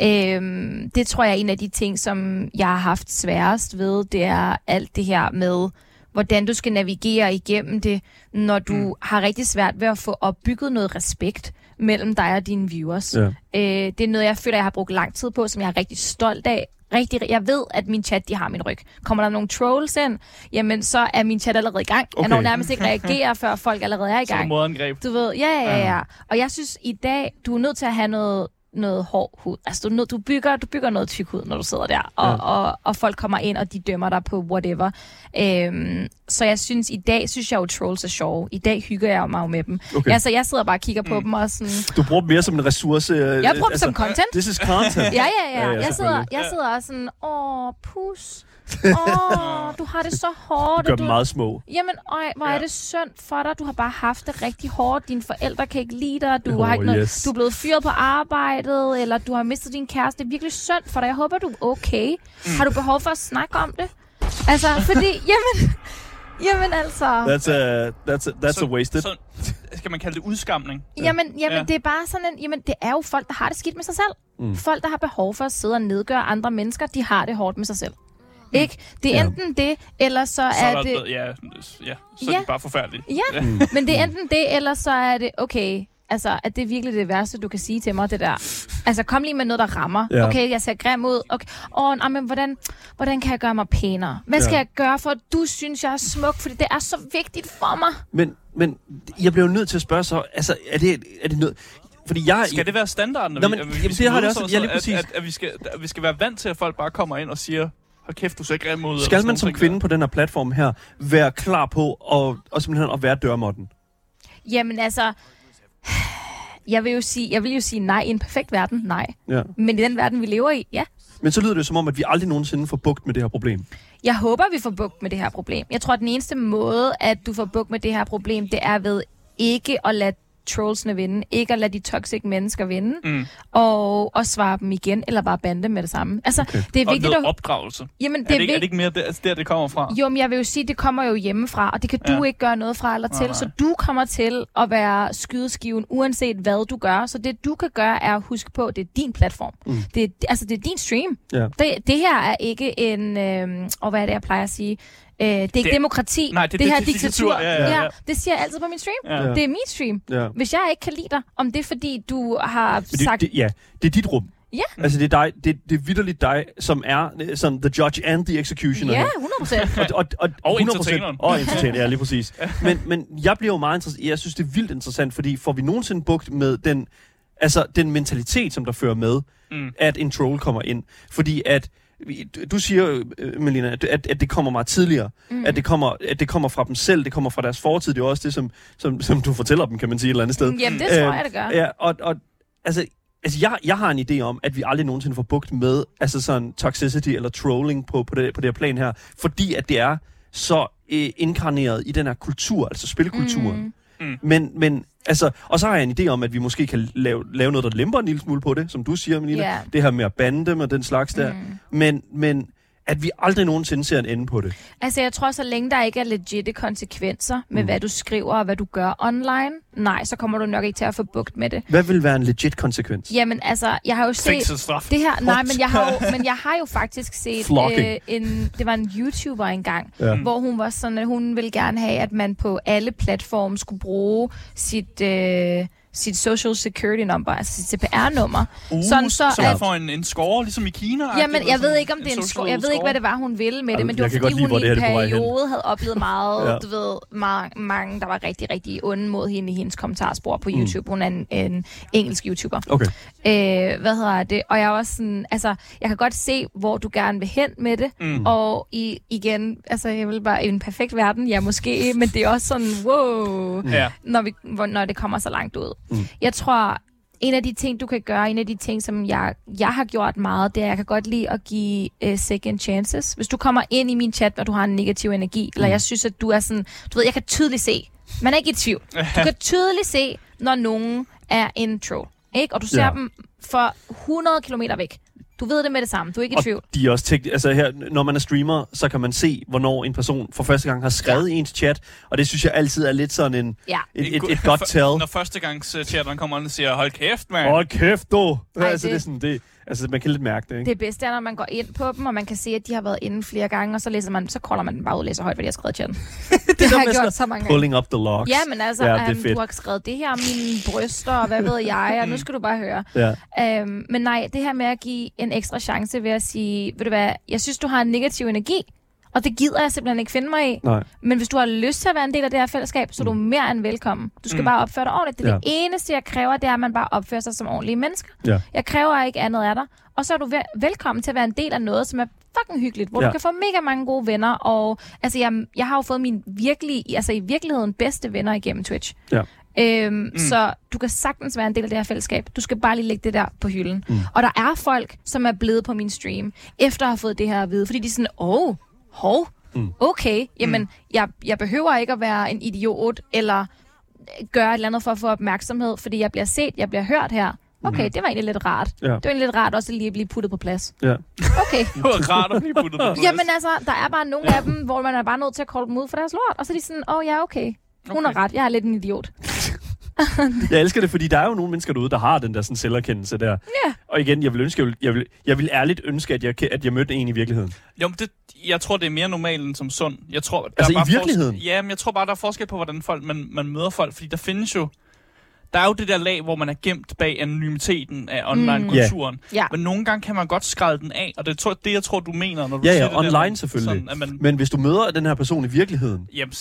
D: øhm, det tror jeg er en af de ting, som jeg har haft sværest ved. Det er alt det her med, hvordan du skal navigere igennem det, når du mm. har rigtig svært ved at få opbygget noget respekt mellem dig og dine viewers.
A: Ja.
D: Øh, det er noget, jeg føler, jeg har brugt lang tid på, som jeg er rigtig stolt af. Rigtig, jeg ved, at min chat, de har min ryg. Kommer der nogle trolls ind, jamen så er min chat allerede i gang. Okay. Jeg når nærmest ikke reagere, før folk allerede er i
B: Så er
D: gang.
B: modangreb.
D: Du ved, ja, ja, ja, ja. Og jeg synes, i dag, du er nødt til at have noget, noget hård hud. Altså, du, du, bygger, du bygger noget tyk hud, når du sidder der, og,
A: Ja.
D: og, og folk kommer ind, og de dømmer dig på whatever. Øhm, så jeg synes, i dag synes jeg jo, trolls er sjove. I dag hygger jeg mig jo med dem.
A: Okay.
D: Altså, jeg sidder bare og kigger på
B: Mm.
D: dem, og sådan...
A: Du bruger dem mere som en ressource.
D: Jeg bruger dem som content.
A: This is content.
D: Ja, ja,
A: Ja,
D: ja.
A: ja,
D: jeg, sidder, jeg sidder også sådan, åh, pus. Åh, du har det så hårdt.
A: Du gør dem
D: du,
A: meget små.
D: Jamen, øj, hvor er
B: Ja.
D: det synd for dig. Du har bare haft det rigtig hårdt. Dine forældre kan ikke lide dig. Du,
A: Oh,
D: har ikke noget,
A: yes.
D: du er blevet fyret på arbejdet, eller du har mistet din kæreste. Det er virkelig synd for dig. Jeg håber, du er okay. Mm. Har du behov for at snakke om det? Altså, fordi, (laughs) jamen... Jamen altså...
A: That's a, that's a, that's
B: så,
A: a wasted.
B: Så, skal man kalde det udskamning?
D: Jamen, jamen
B: Ja.
D: ja. det er bare sådan en... Jamen, det er jo folk, der har det skidt med sig selv. Mm. Folk, der har behov for at sidde og nedgøre andre mennesker, de har det hårdt med sig selv. Ikke? Det er
A: Ja.
D: enten det, eller så,
B: Så
D: er
B: er der,
D: det...
B: ja, ja, så er
D: Ja.
B: det bare forfærdeligt.
D: Ja, men det er enten det, eller så er det, okay, altså, at det er virkelig det værste, du kan sige til mig, det der. Altså, kom lige med noget, der rammer.
A: Ja.
D: Okay, jeg ser grim ud. Okay. Åh, men hvordan, hvordan kan jeg gøre mig pænere? Hvad skal
A: Ja.
D: jeg gøre, for at du synes, jeg er smuk? Fordi det er så vigtigt for mig.
A: Men, men jeg bliver jo nødt til at spørge så, altså, er det, er det noget... Fordi jeg...
B: Skal det være standarden?
A: Nå,
B: vi-
A: men,
B: at vi-
A: jamen,
B: vi
A: det har det også-
B: og
A: ja,
B: sådan
A: lige præcis.
B: At, at, at, vi skal, at vi skal være vant til, at folk bare kommer ind og siger, hold kæft, du ser grim ud.
A: Skal man som
B: ting
A: kvinde
B: der.
A: på den her platform her være klar på at, og simpelthen at være dørmåtten?
D: Jamen, altså... Jeg vil jo sige, jeg vil jo sige nej i en perfekt verden, nej.
A: Ja.
D: Men i den verden, vi lever i, ja.
A: Men så lyder det som om, at vi aldrig nogensinde får bugt med det her problem.
D: Jeg håber, vi får bugt med det her problem. Jeg tror, at den eneste måde, at du får bugt med det her problem, det er ved ikke at lade trollsene vinde, ikke at lade de toxic mennesker vinde,
B: Mm.
D: og, og svare dem igen, eller bare bande med det samme. Altså, okay. det er
B: Og
D: vigtigt
B: noget
D: at...
B: opdragelse.
D: Jamen,
B: Er
D: det
B: det, ikke, er det ikke mere der, altså der, det kommer fra?
D: Jo, men jeg vil jo sige, det kommer jo hjemmefra, og det kan du
B: Ja.
D: ikke gøre noget fra eller til.
B: Nej, nej.
D: Så du kommer til at være skydeskiven, uanset hvad du gør. Så det, du kan gøre, er at huske på, at det er din platform. Mm. Det, er, altså, det er din stream.
A: Ja.
D: Det, det her er ikke en... Øh, og hvad er det, jeg plejer at sige? Øh, det er ikke
B: Det-
D: demokrati.
B: Nej, det-
D: det her
B: det-
D: er
B: det er
D: diktatur.
B: diktatur. Ja, ja, ja.
D: det siger jeg altid på min stream.
B: Ja.
A: Ja.
D: Det er min stream.
A: Ja.
D: Hvis jeg ikke kan lide dig, om det er fordi, du har
A: det,
D: sagt...
A: det, ja, det er dit rum.
D: Ja.
A: Altså, det er dig, det, det er vidderligt dig, som er sådan the judge and the executioner.
D: Ja,
A: her.
D: 100 procent.
A: Og, og, og,
B: Og
A: 100%,
B: entertaineren.
A: Og entertainer, ja, lige præcis. Men, men jeg bliver jo meget interesseret. Jeg synes, det er vildt interessant, fordi får vi nogensinde bugt med den, altså, den mentalitet, som der fører med,
B: Mm.
A: at en troll kommer ind? Fordi at du- du siger, øh, Melina, at, at, det kommer meget tidligere. Mm. At, det kommer, at det kommer fra dem selv, det kommer fra deres fortid. Det er jo også det, som, som, som du fortæller dem, kan man sige, et eller andet sted.
D: Jamen, det tror
A: Øhm,
D: jeg, det gør.
A: Ja, og, og altså, altså jeg, jeg har en idé om, at vi aldrig nogensinde får bugt med altså sådan toxicity eller trolling på, på, det, på det her plan her, fordi at det er så øh, inkarneret i den her kultur, altså spilkulturen.
D: Mm.
B: Mm.
A: Men, men altså, og så har jeg en idé om, at vi måske kan lave, lave noget, der lemper en lille smule på det, som du siger, Melina.
D: Ja.
A: Det her med at bande dem og den slags der.
D: Mm.
A: Men, men at vi aldrig nogensinde ser en ende på det.
D: Altså, jeg tror, så længe der ikke er legitte konsekvenser med,
A: Mm.
D: hvad du skriver og hvad du gør online, nej, så kommer du nok ikke til at få bugt med det.
A: Hvad vil være en legit konsekvens?
D: Jamen, altså, jeg har jo set...
B: Fængselsstraf.
D: Det her, nej, men jeg har jo, men jeg har jo faktisk set
A: Flogging.
D: øh, en, det var en YouTuber engang,
A: Ja.
D: hvor hun var sådan, at hun ville gerne have, at man på alle platforme skulle bruge sit, øh, sit social security number, altså sit CPR-nummer.
B: Uh,
D: sådan så,
B: så
D: at,
B: får en, en score, ligesom i Kina.
D: Jamen, jeg ved ikke, om det er en score. Jeg ved ikke, hvad det var, hun ville med det, men det var, fordi
A: lide,
D: hun i en
A: er
D: periode havde oplevet meget,
A: Ja.
D: du ved, meget, mange, der var rigtig, rigtig onde mod hende i hendes kommentarspor på YouTube. Hun er en, en engelsk YouTuber.
A: Okay.
D: Øh, hvad hedder det? Og jeg er også sådan, altså, jeg kan godt se, hvor du gerne vil hen med det.
B: Mm.
D: Og i, igen, altså, jeg vil bare i en perfekt verden, ja, måske, men det er også sådan, wow,
B: Ja.
D: når, vi, når det kommer så langt ud.
A: Mm.
D: Jeg tror, en af de ting, du kan gøre, en af de ting, som jeg, jeg har gjort meget, det er, at jeg kan godt lide at give uh, second chances. Hvis du kommer ind i min chat, og du har en negativ energi, eller jeg synes, at du er sådan, du ved, jeg kan tydeligt se, man er ikke i tvivl. Du kan (laughs) tydeligt se, når nogen er en troll. Ikke? Og du ser
A: ja.
D: dem for 100 km væk. Du ved det med det samme. Du er ikke i tvivl.
A: Og de er også tek- altså her, når man er streamer, så kan man se, hvornår en person for første gang har skrevet ja. i ens chat, og det synes jeg altid er lidt sådan en,
D: Ja.
A: et, et, et godt tell.
B: Når første gang chatteren kommer ind og siger, hold kæft, mand.
A: Hold kæft, du!
D: Ej,
A: altså, det-
D: det
A: er sådan, det, altså, man kan lidt mærke det, ikke?
D: Det bedste er, når man går ind på dem, og man kan se, at de har været inde flere gange, og så læser man, så kolder man dem bare ud og læser højt, hvad de har skrevet i chatten. det, (laughs) det har jeg gjort så mange gange.
A: Pulling up the logs.
D: Ja, men altså,
A: Ja,
D: um, du har skrevet det her om mine bryster, og hvad ved jeg, og nu skal du bare høre.
A: Ja.
D: Um, men nej, det her med at give en ekstra chance ved at sige, ved du hvad, jeg synes, du har en negativ energi, og det gider jeg simpelthen ikke finde mig i.
A: Nej.
D: Men hvis du har lyst til at være en del af det her fællesskab, så er du mere end velkommen. Du skal
B: Mm.
D: mm. bare opføre dig ordentligt. Det er
A: Ja.
D: det eneste, jeg kræver, det er, at man bare opfører sig som ordentlige mennesker.
A: Ja.
D: Jeg kræver ikke andet af dig. Og så er du vel- velkommen til at være en del af noget, som er fucking hyggeligt, hvor
A: ja.
D: du kan få mega mange gode venner. Og altså, jeg, jeg har jo fået mine virkelig, altså i virkeligheden bedste venner igennem Twitch.
A: Ja.
D: Øhm, mm. Så du kan sagtens være en del af det her fællesskab. Du skal bare lige lægge det der på hylden. Mm. Og der er folk, som er blevet på min stream, efter at have fået det her at vide. Fordi de er sådan, åh, oh, hov,
A: Mm.
D: okay, jamen, mm. jeg, jeg behøver ikke at være en idiot, eller gøre et eller andet for at få opmærksomhed, fordi jeg bliver set, jeg bliver hørt her. Okay, det var egentlig lidt rart.
A: Ja.
D: Det var egentlig lidt rart også lige at blive puttet på plads.
A: Ja.
D: Okay. (laughs)
B: Det var rart at blive puttet på plads.
D: Jamen altså, der er bare nogle af dem, hvor man er bare nødt til at kolde dem ud for deres lort. Og så er de sådan, åh oh, ja, okay. Hun
B: Okay.
D: har ret, jeg er lidt en idiot. (laughs) (laughs)
A: Jeg elsker det, fordi der er jo nogle mennesker derude, der har den der sådan selverkendelse der.
D: Ja.
A: Og igen, jeg vil ønske, jeg vil, jeg vil, jeg vil ærligt ønske, at jeg, at jeg mødte en i virkeligheden.
B: Jo, men det, jeg tror, det er mere normalt end som sund. Jeg tror, der
A: Altså,
B: er bare
A: i virkeligheden?
B: Forskel, ja, men jeg tror bare, der er forskel på, hvordan folk, man, man møder folk. Fordi der findes jo... Der er jo det der lag, hvor man er gemt bag anonymiteten af online-kulturen.
D: Ja.
B: Men nogle gange kan man godt skrælle den af, og det er det, jeg tror, du mener, når du
A: Ja,
B: siger
A: ja,
B: det
A: online
B: der,
A: selvfølgelig.
B: Sådan, at man,
A: Men hvis du møder den her person i virkeligheden,
B: jamen,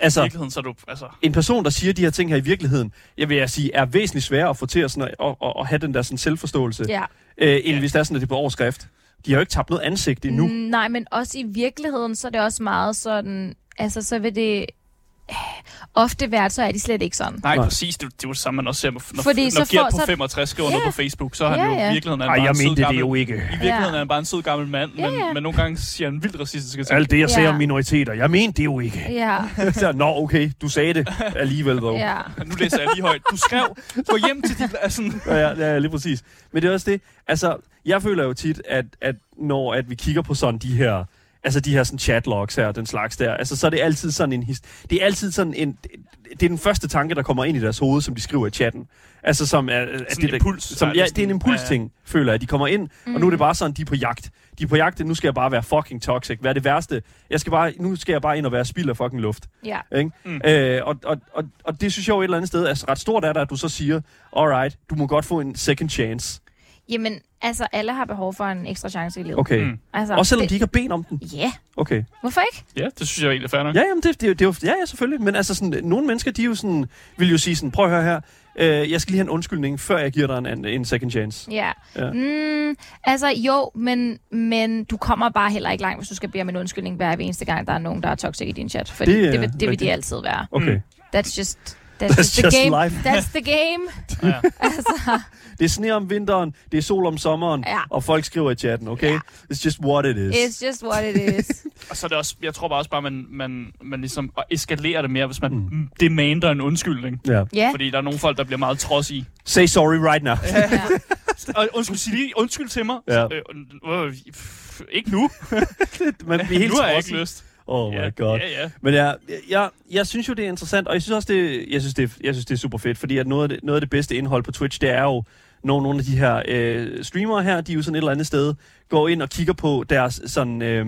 A: Altså-
B: i virkeligheden, så er du... Altså,
A: en person, der siger de her ting her i virkeligheden, jeg vil jeg sige, er væsentligt sværere at få til at, sådan, at, at, at have den der sådan selvforståelse,
D: Ja.
A: øh, end
B: Ja.
A: hvis det er sådan, at det er på overskrift. De har jo ikke tabt noget ansigt endnu.
D: Mm, Nej, men også i virkeligheden, så er det også meget sådan... Altså, så vil det ofte være, så er de slet ikke sådan.
B: nej,
A: Nej.
B: præcis. Det, det er jo samme, man også ser, når,
D: Fordi
B: Fordi
D: så
B: når Gert
D: får-
B: på
D: så-
B: 65 skriver
D: Ja.
B: noget på Facebook, så er han
D: Ja,
B: jo
D: ja.
B: i virkeligheden er
A: Ej,
B: han bare
A: jeg
B: en sød
A: mente det
B: gammel,
A: jo ikke.
B: I virkeligheden
D: Ja.
B: er han bare en sød gammel mand,
D: Ja,
B: men,
D: ja.
B: men nogle gange siger han vildt racistiske ting.
A: Alt det, jeg siger
D: Ja.
A: om minoriteter, jeg mente det jo ikke.
D: Ja,
A: Så, Nå, okay, du sagde det alligevel, dog.
D: ja.
B: Nu læser jeg lige højt. Du skrev, gå hjem til dit... Altså,
A: Ja, ja, ja, lige præcis. Men det er også det, altså, jeg føler jo tit, at, at når at vi kigger på sådan de her, altså de her sådan chatlogs her, den slags der, altså så er det altid sådan en, his- det er altid sådan en, det er den første tanke, der kommer ind i deres hoved, som de skriver i chatten. Altså som er, at
B: Sådan
A: det,
B: en
A: der-
B: impuls.
A: Som,
B: Ja,
A: ja,
B: det er
A: er en impulsting, føler jeg. De kommer ind, mm. og nu er det bare sådan, de er på jagt. De er på jagt, nu skal jeg bare være fucking toxic. Hvad er det værste? Jeg skal bare, nu skal jeg bare ind og være spild af fucking luft.
D: ja.
A: Ikke? Mm.
B: Mm.
A: Øh, og, og, og, og det synes jeg jo et eller andet sted er ret stort af dig, at du så siger, alright, du må godt få en second chance.
D: Jamen, altså, alle har behov for en ekstra chance i livet.
A: Okay. Mm.
D: Altså,
A: Også selvom
D: det,
A: de ikke har bedt om den?
D: Ja,
A: Okay.
D: hvorfor ikke?
B: ja, det synes jeg egentlig er fair nok.
A: Ja, jamen, det, det, det, er jo, ja, ja, selvfølgelig. Men altså, sådan, nogle mennesker, de jo sådan, vil jo sige sådan, prøv at høre her, øh, jeg skal lige have en undskyldning, før jeg giver dig en, en, en second chance.
D: Ja.
A: Ja.
D: Mm, altså, jo, men, men du kommer bare heller ikke langt, hvis du skal bede om en undskyldning hver eneste gang, der er nogen, der er toxic i din chat. Fordi
A: Det
D: det,
A: er
D: det, vil, det vil de altid være.
A: Okay.
B: Mm.
D: That's just... That's,
A: That's
D: just, the
A: just
D: game.
A: life.
D: That's the game.
B: Ja.
D: altså,
A: Det er sne om vinteren, det er sol om sommeren,
D: Ja.
A: og folk skriver i chatten, okay?
D: Ja.
A: It's just what it is.
D: it's just what it is. (laughs)
B: Og så er det også, jeg tror bare også bare, man, man, man ligesom eskalerer det mere, hvis man mm. demander en undskyldning.
A: Ja.
D: Ja.
B: Fordi der er nogle folk, der bliver meget trodsige.
A: Say sorry right now.
D: ja. (laughs)
B: Og undskyld, sig lige undskyld til mig.
A: Ja.
B: Øh, øh, pff, ikke nu. (laughs)
A: Man bliver helt
B: nu har jeg ikke lyst.
A: Oh my
B: ja,
A: god.
B: Ja, ja.
A: Men jeg, jeg, jeg synes jo, det er interessant, og jeg synes også, det, jeg synes, det, er- jeg synes, det er super fedt, fordi at noget af det, noget af det bedste indhold på Twitch, det er jo, når nogle af de her øh, streamere her, de er jo sådan et eller andet sted, går ind og kigger på deres, sådan, øh,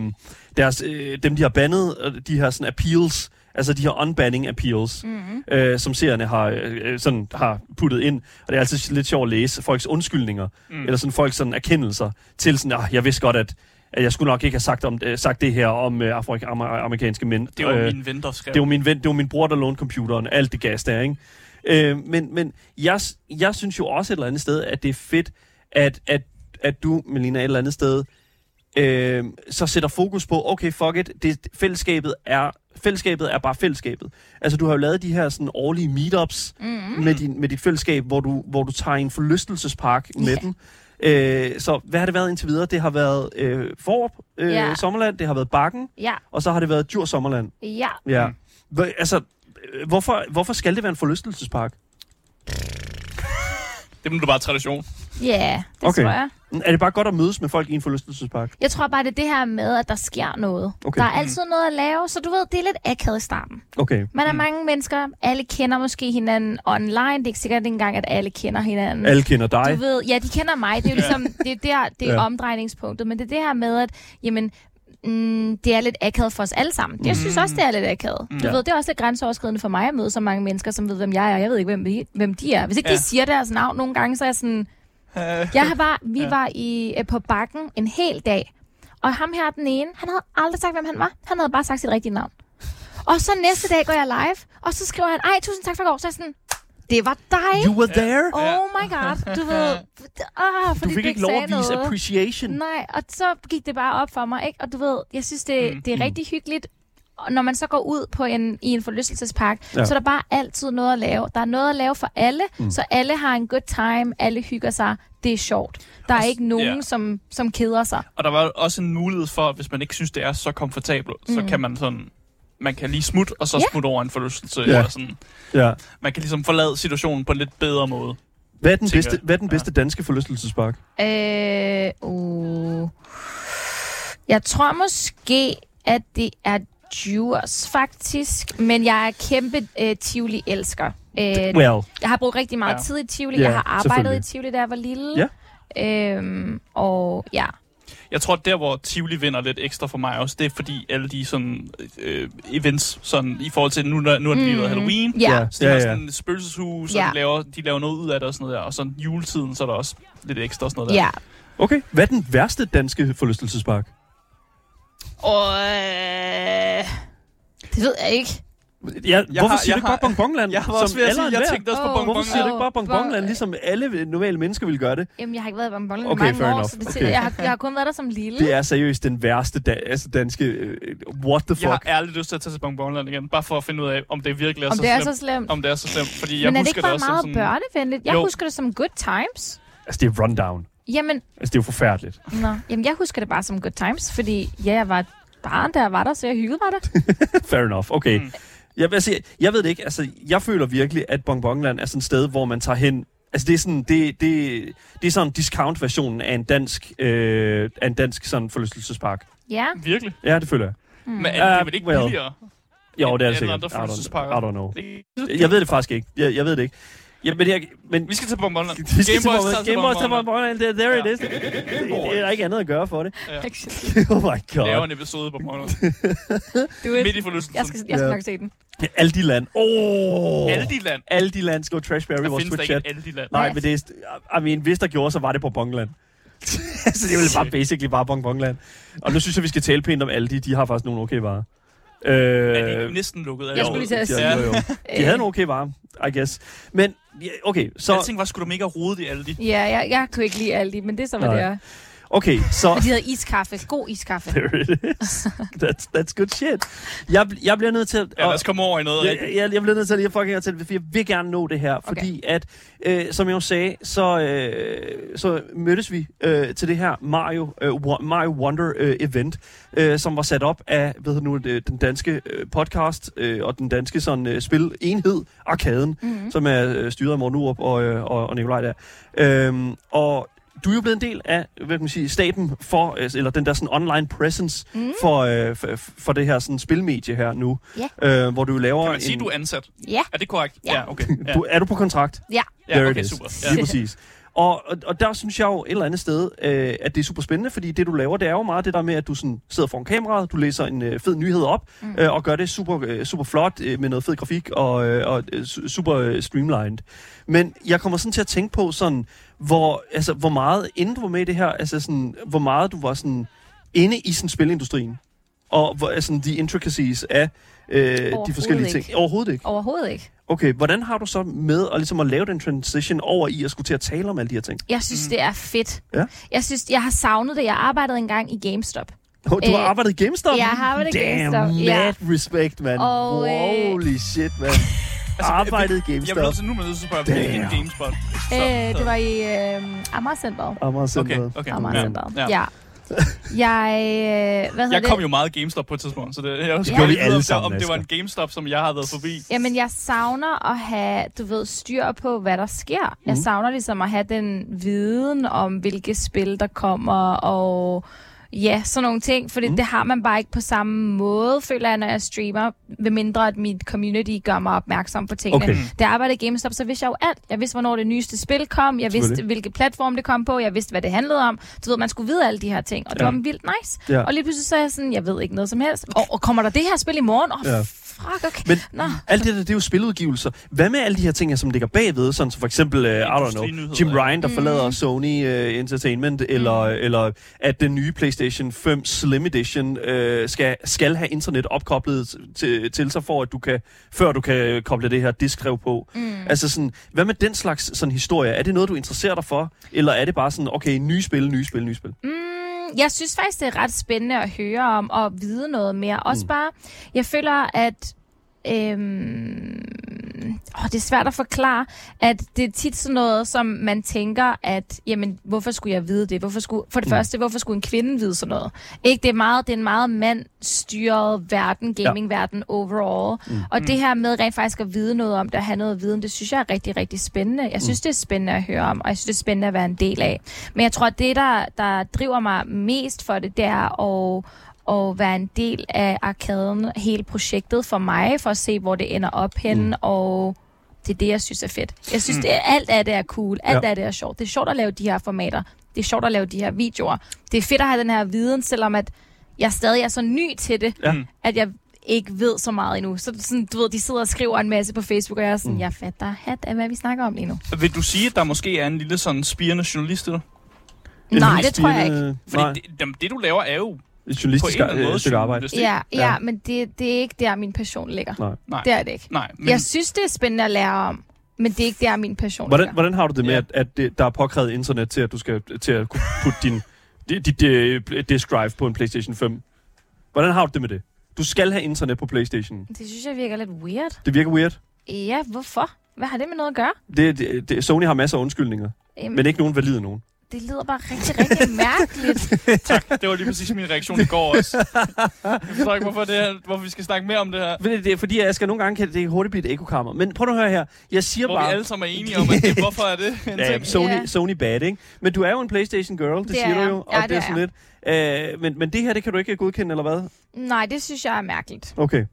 A: deres, øh, dem de har bandet, de her sådan appeals, altså de her unbanning appeals, mm-hmm. øh, som seerne har, øh, sådan, har puttet ind. Og det er altid lidt sjovt at læse folks undskyldninger, mm. eller sådan folks sådan erkendelser til sådan, ah, jeg vidste godt, at, at jeg skulle nok ikke have sagt, om, øh, sagt det her om øh, afroamerikanske mænd.
B: Det var
A: Øh,
B: min ven, der skrev.
A: det var min ven, det var min bror, der lånte computeren, alt det gas der, ikke? Øh, men men jeg, jeg synes jo også et eller andet sted, at det er fedt, at, at, at du, Melina, et eller andet sted, øh, så sætter fokus på, okay, fuck it, det, fællesskabet er fællesskabet er bare fællesskabet. Altså, du har jo lavet de her sådan årlige meetups mm-hmm. med, din, med dit fællesskab, hvor du, hvor du tager en forlystelsespark med dem. Øh, så hvad har det været indtil videre? Det har været øh, Forop, øh,
D: Ja.
A: Sommerland, det har været Bakken,
D: ja,
A: og så har det været Djur Sommerland.
D: ja.
A: Ja.
B: Mm.
A: Altså, øh, hvorfor, hvorfor skal det være en forlystelsespark?
B: Det er nu bare tradition.
D: Ja, det
A: Okay.
D: tror jeg.
A: Er det bare godt at mødes med folk i en forlystelsespark?
D: Jeg tror bare, det er det her med, at der sker noget.
A: Okay.
D: Der er altid noget at lave, så du ved, det er lidt akavet i starten.
A: Okay.
D: Man er mange mennesker, alle kender måske hinanden online. Det er ikke sikkert engang, at alle kender hinanden.
A: Alle kender dig.
D: Du ved, ja, de kender mig. Det er jo ligesom, det er der, det er
A: Ja.
D: omdrejningspunktet. Men det er det her med, at jamen, mm, det er lidt akavet for os alle sammen. Jeg synes også, det er lidt akavet. Du
A: Ja.
D: ved, det er også lidt grænseoverskridende for mig at møde så mange mennesker, som ved, hvem jeg er. Jeg ved ikke, hvem de, hvem de er. Hvis ikke. Ja. de siger deres navn nogle gange, så er jeg sådan... Jeg har bare, vi ja. var i, øh, på bakken en hel dag, og ham her, den ene, han havde aldrig sagt, hvem han var. Han havde bare sagt sit rigtige navn. Og så næste dag går jeg live, og så skriver han, ej, tusind tak for i går. Så er jeg sådan, det var dig.
A: You were there?
D: Oh my god, du ved, (laughs) ah,
A: Du
D: fordi
A: fik ikke lov at vise appreciation.
D: Nej, og så gik det bare op for mig, ikke? Og du ved, jeg synes, det,
B: Mm.
D: det er rigtig hyggeligt, og når man så går ud på en, i en forlystelsespark,
A: Ja.
D: ja. så er der bare altid noget at lave. Der er noget at lave for alle, mm. så alle har en good time, alle hygger sig. Det er sjovt. Der er
B: Også-
D: ikke nogen,
B: ja.
D: ja. som, som keder sig.
B: Og der var også en mulighed for, hvis man ikke synes, det er så komfortabelt, mm. så kan man sådan... Man kan lige smutte, og så
D: Ja.
B: smutte over en forlystelse.
A: Ja.
B: Eller sådan.
A: Ja.
B: Man kan ligesom forlade situationen på en lidt bedre måde.
A: Hvad er den bedste,
B: jeg.
A: hvad er den bedste danske forlystelsespark?
D: Øh, uh. Jeg tror måske, at det er Djurs, faktisk. Men jeg er kæmpe øh, Tivoli-elsker. Øh,
A: Well,
D: jeg har brugt rigtig meget
B: Ja.
D: tid i Tivoli.
A: Ja,
D: jeg har arbejdet i Tivoli, da jeg var lille.
A: Ja.
D: Øhm, og ja.
B: Jeg tror, der hvor Tivoli vinder lidt ekstra for mig også, det er fordi alle de sådan, øh, events, sådan, i forhold til, nu, nu er det lige
D: Mm.
B: Halloween,
D: Ja.
A: Ja.
B: så de har sådan et spøgelseshus,
D: Ja.
B: og de laver, de laver noget ud af det og sådan noget der. Og så juletiden, så er der også lidt ekstra og sådan noget der.
A: Okay. Hvad er den værste danske forlystelsespark?
D: Og øh, det ved jeg ikke.
A: Ja,
B: Jeg
A: hvorfor
B: har-
A: siger
B: jeg
A: du ikke bare
B: har-
A: Bonbonland?
B: Jeg var også ved at sige, jeg tænkte også på
D: Åh,
B: Bonbon.
A: Hvorfor siger du ikke bare
D: Bon-
A: Bonbonland, ligesom alle normale mennesker ville gøre det?
D: Jamen, jeg har ikke været i Bonbon
A: Okay,
D: i mange år,
A: enough.
D: så det,
A: Okay.
D: jeg, har, jeg har kun været der som lille.
A: Det er seriøst den værste da- altså danske... øh, what the
B: Jeg har
A: fuck?
B: ærligt lyst til at tage til Bonbonland igen, bare for at finde ud af, om det virkelig er
D: Om
B: så
D: det er
B: slemt.
D: så slemt.
B: Om det er så slemt, fordi jeg
D: Men er det
B: husker
D: ikke bare
B: også
D: meget
B: som sådan...
D: børnevenligt? Jeg
B: Jo.
D: husker det som good times.
A: Altså, det er rundown.
D: Jamen,
A: Altså, det er jo forfærdeligt.
D: nå, jamen, jeg husker det bare som good times, fordi ja, jeg var barn, der var der, så jeg hyggede mig der. (laughs)
A: Fair enough. Okay.
B: Mm.
A: Jeg, sige, jeg ved det ikke. Altså, jeg føler virkelig, at Bonbonland er sådan et sted, hvor man tager hen... Altså, det er sådan, det, det, det er sådan discount-versionen af en dansk, øh, af en dansk sådan forlystelsespark.
D: Ja.
B: Virkelig?
A: Ja, det føler jeg.
D: Mm.
B: Men er det
A: Uh,
B: vel ikke
A: well.
B: billigere?
A: Jo, det er det sikkert. I don't. I don't know. Jeg ved det faktisk ikke. Jeg, jeg ved det ikke. Ja, men, jeg, men
B: Vi skal til Bonbonland.
A: vi skal til
B: Gameboys tager til
A: Gameboys til
B: Bonbonland.
A: Bonbonland. There, there
B: Ja.
A: it is. Det, er ikke andet at gøre for det.
D: Actually. (laughs)
A: oh my
B: Laver
A: god.
B: en episode på Bonbonland. (laughs) Midt i forlystelsen.
D: Jeg skal, jeg skal
A: Ja.
D: nok se den.
A: Aldi Land. Oh.
B: Aldi Land.
A: Aldi Land skal Trashberry,
B: Der
A: vores Twitch
B: ikke
A: chat.
B: et Aldi Land.
A: Nej, men det er... I mean, hvis der gjorde, så var det på Bongland. (laughs) så det er jo bare basically bare Bong Bongland. Og nu synes jeg, vi skal tale pænt om Aldi. De har faktisk nogle okay varer. Øh,
B: Er de næsten lukket?
D: Jeg skulle lige til at sige.
A: jo, jo. De havde nogle okay varer, I guess. Men, okay,
B: Så... Alting var sgu da mega rodet i Aldi.
D: Ja, jeg, jeg kunne ikke lide Aldi, men det er så, hvad det er.
A: Okay, så...
D: Og de havde iskaffe. God iskaffe.
A: There it is. That's, that's good shit. Jeg, jeg bliver nødt til at...
B: Ja, lad os komme over i noget
A: jeg,
B: rigtigt.
A: jeg, jeg bliver nødt til at lige fucking til, for jeg vil gerne nå det her, okay. fordi at, øh, som jeg jo sagde, så, øh, så mødtes vi øh, til det her Mario, øh, Mario Wonder øh, event, øh, som var sat op af, ved du nu, øh, den danske øh, podcast øh, og den danske sådan øh, spilenhed, Arkaden, mm-hmm. som er øh, styret af Morten Urup og, øh, og, og Nikolaj der. Øhm, og du er jo blevet en del af, hvad kan man sige, staben for, øh, eller den der sådan online presence mm. for, øh, for, for det her sådan spilmedie her nu,
D: Ja.
A: øh, hvor du laver
B: Kan man sige,
A: en,
B: du er ansat?
D: Ja.
B: Er det korrekt?
D: Ja.
B: okay. Ja,
A: du, er du på kontrakt?
D: Ja.
B: ja
A: There
B: okay,
A: it is.
B: super.
A: Lige
B: Ja.
A: præcis. Og, og, og der synes jeg jo et eller andet sted, øh, at det er super spændende, fordi det du laver, det er jo meget det der med, at du sådan sidder foran kameraet, du læser en øh, fed nyhed op, mm. øh, og gør det super, øh, super flot øh, med noget fed grafik og, øh, og øh, su- super øh, streamlined. Men jeg kommer sådan til at tænke på sådan, hvor, altså, hvor meget, inden du var med i det her, altså sådan, hvor meget du var sådan inde i sådan spilindustrien, og hvor, altså, de intricacies af øh, de forskellige
D: ikke.
A: ting. Overhovedet ikke.
D: Overhovedet ikke.
A: Okay, hvordan har du så med at, ligesom at lave den transition over i at skulle til at tale om alle de her ting?
D: Jeg synes, mm. det er fedt.
A: Ja.
D: Jeg synes, jeg har savnet det. Jeg arbejdede engang i GameStop.
A: Oh, du har
D: Øh,
A: arbejdet i GameStop?
D: jeg har arbejdet i
A: Damn,
D: GameStop, ja.
A: mad respect, man.
D: Og, øh,
A: Holy shit, man. (laughs) arbejdet i
B: Jeg
A: GameStop.
B: bliver nødt til nu med at spørge, hvilken
A: Damn.
B: GameSpot? Så-
D: Øh,
B: så-
D: det var i øh.
A: Amager
B: Okay,
A: Centeret.
B: okay.
D: Amagercenteret.
B: Ja.
D: Ja. Jeg, øh, hvad hedder
B: Jeg kom
D: det?
B: jo meget GameStop på et tidspunkt, så det, jeg
A: gjorde
B: spørger
A: vi alle
B: om,
A: sammen,
B: om det var en. GameStop, som jeg har været forbi.
D: Jamen, jeg savner at have, du ved, styr på, hvad der sker. Jeg
A: Mhm.
D: savner ligesom at have den viden om, hvilke spil, der kommer, og ja, sådan nogle ting. Fordi
A: Mhm.
D: mm. det har man bare ikke på samme måde, føler jeg, når jeg streamer. Ved mindre, at mit community gør mig opmærksom på tingene.
A: Okay.
D: Da jeg arbejdede i GameStop, så vidste jeg jo alt. Jeg vidste, hvornår det nyeste spil kom. Jeg vidste, hvilke platform det kom på. Jeg vidste, hvad det handlede om. Du ved, man skulle vide alle de her ting. Og det
A: Ja.
D: var vildt nice.
A: Ja.
D: Og lige pludselig så er jeg sådan, jeg ved ikke noget som helst. Og, og kommer der det her spil i morgen? Oh,
A: Ja.
D: Fuck, okay.
A: Men
D: Nå.
A: alt det der, det er jo spiludgivelser. Hvad med alle de her ting, som ligger bagved? Sådan som for eksempel, uh, I don't know, Jim. Ryan, der forlader Sony uh, Entertainment, eller, eller at den nye PlayStation 5 Slim Edition uh, skal, skal have internet opkoblet til, til sig, for at du kan, før du kan koble det her diskrev på. Mm. Altså sådan, hvad med den slags sådan historie? Er det noget, du interesserer dig for? Eller er det bare sådan, okay, nye spil, nye spil, nye spil?
D: Mm, jeg synes faktisk, det er ret spændende at høre om og vide noget mere. Også bare, jeg føler, at øhm, åh, det er svært at forklare, at det er tit sådan noget, som man tænker, at jamen, hvorfor skulle jeg vide det? Hvorfor skulle, for det mm. første, hvorfor skulle en kvinde vide sådan noget? Ikke, det er meget, det er en meget mandstyret verden, gamingverden overall. Mm. Og det her med rent faktisk at vide noget om det, at have noget viden, det synes jeg er rigtig, rigtig spændende. Jeg synes, mm. det er spændende at høre om, og jeg synes, det er spændende at være en del af. Men jeg tror, at det, der, der driver mig mest for det, det er at at være en del af arkaden, hele projektet for mig, for at se, hvor det ender op hen, mm. og det er det, jeg synes er fedt. Jeg synes, mm. det er, alt af det er cool, alt ja. af det er sjovt. Det er sjovt at lave de her formater, det er sjovt at lave de her videoer. Det er fedt at have den her viden, selvom at jeg stadig er så ny til det, ja. at jeg ikke ved så meget endnu. Så sådan, du ved, de sidder og skriver en masse på Facebook, og jeg er sådan, mm. jeg fatter hat af, hvad vi snakker om lige nu.
B: Vil du sige, at der måske er en lille sådan spirende journalist i dig?
D: Nej, det tror jeg ikke.
B: Fordi det, det, du laver, er jo
A: journalistisk måde, stykke arbejde.
D: Ja, ja, ja, men det, det er ikke der, min passion ligger.
A: Nej.
B: Nej.
D: Det er det ikke.
B: Nej,
D: men... Jeg synes, det er spændende at lære om, men det er ikke der, min passion
A: hvordan,
D: ligger.
A: Hvordan har du det med, ja. at, at det, der er påkrævet internet til, at du skal til at kunne putte din dit, dit, dit disk drive på en PlayStation 5? Hvordan har du det med det? Du skal have internet på PlayStation.
D: Det synes jeg virker lidt weird.
A: Det virker weird?
D: Ja, hvorfor? Hvad har det med noget at gøre?
A: Det, det, det, Sony har masser af undskyldninger, Jamen, men ikke nogen valide nogen.
D: Det lyder bare rigtig, rigtig (laughs) mærkeligt.
B: tak, det var lige præcis min reaktion i går også. Jeg forstår ikke, hvorfor, det er, hvorfor vi skal snakke mere om det her.
A: Det, det er fordi, jeg skal nogle gange kan det hurtigt blive et ekokammer. Men prøv nu at høre her. Jeg siger
B: Hvor
A: bare...
B: vi alle sammen er enige om, at det, hvorfor er det en (laughs)
A: ja,
B: ting?
A: Sony,
D: Ja.
A: Sony bad, ikke? Men du er jo en PlayStation girl, det,
D: Det
A: siger
D: er
A: du jo.
D: Ja,
A: og
D: det
A: det er
D: er
A: sådan lidt... Øh, men, men det her, det kan du ikke godkende, eller hvad?
D: Nej, det synes jeg er mærkeligt.
A: Okay.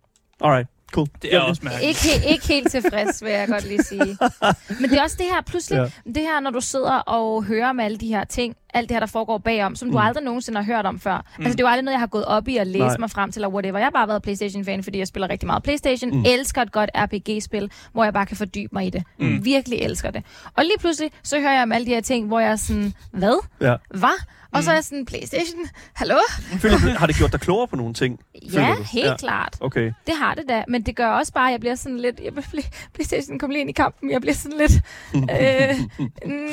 A: Alright. Cool.
B: Det er også mærkeligt.
D: Ikke, ikke helt tilfreds, vil jeg godt lige sige. (laughs) Men det er også det her, pludselig, ja. det her, når du sidder og hører om alle de her ting, alt det her, der foregår bagom, som du aldrig nogensinde har hørt om før. Mm. Altså, det er jo aldrig noget, jeg har gået op i og læst
A: Nej.
D: mig frem til, eller whatever. Jeg har bare været Playstation-fan, fordi jeg spiller rigtig meget Playstation. Mm. Elsker et godt RPG-spil, hvor jeg bare kan fordybe mig i det. Mm. Virkelig elsker det. Og lige pludselig, så hører jeg om alle de her ting, hvor jeg er sådan, hvad?
A: Ja.
D: Hvad? Og så er jeg sådan, Playstation, hallo?
A: Føler du, har det gjort dig klogere på nogle ting? føler
D: Ja,
A: du?
D: helt ja. klart.
A: Okay.
D: Det har det da, men det gør også bare, at jeg bliver sådan lidt... Jeg bliver, Playstation kom lige ind i kampen, jeg bliver sådan lidt... øh, (laughs) mm,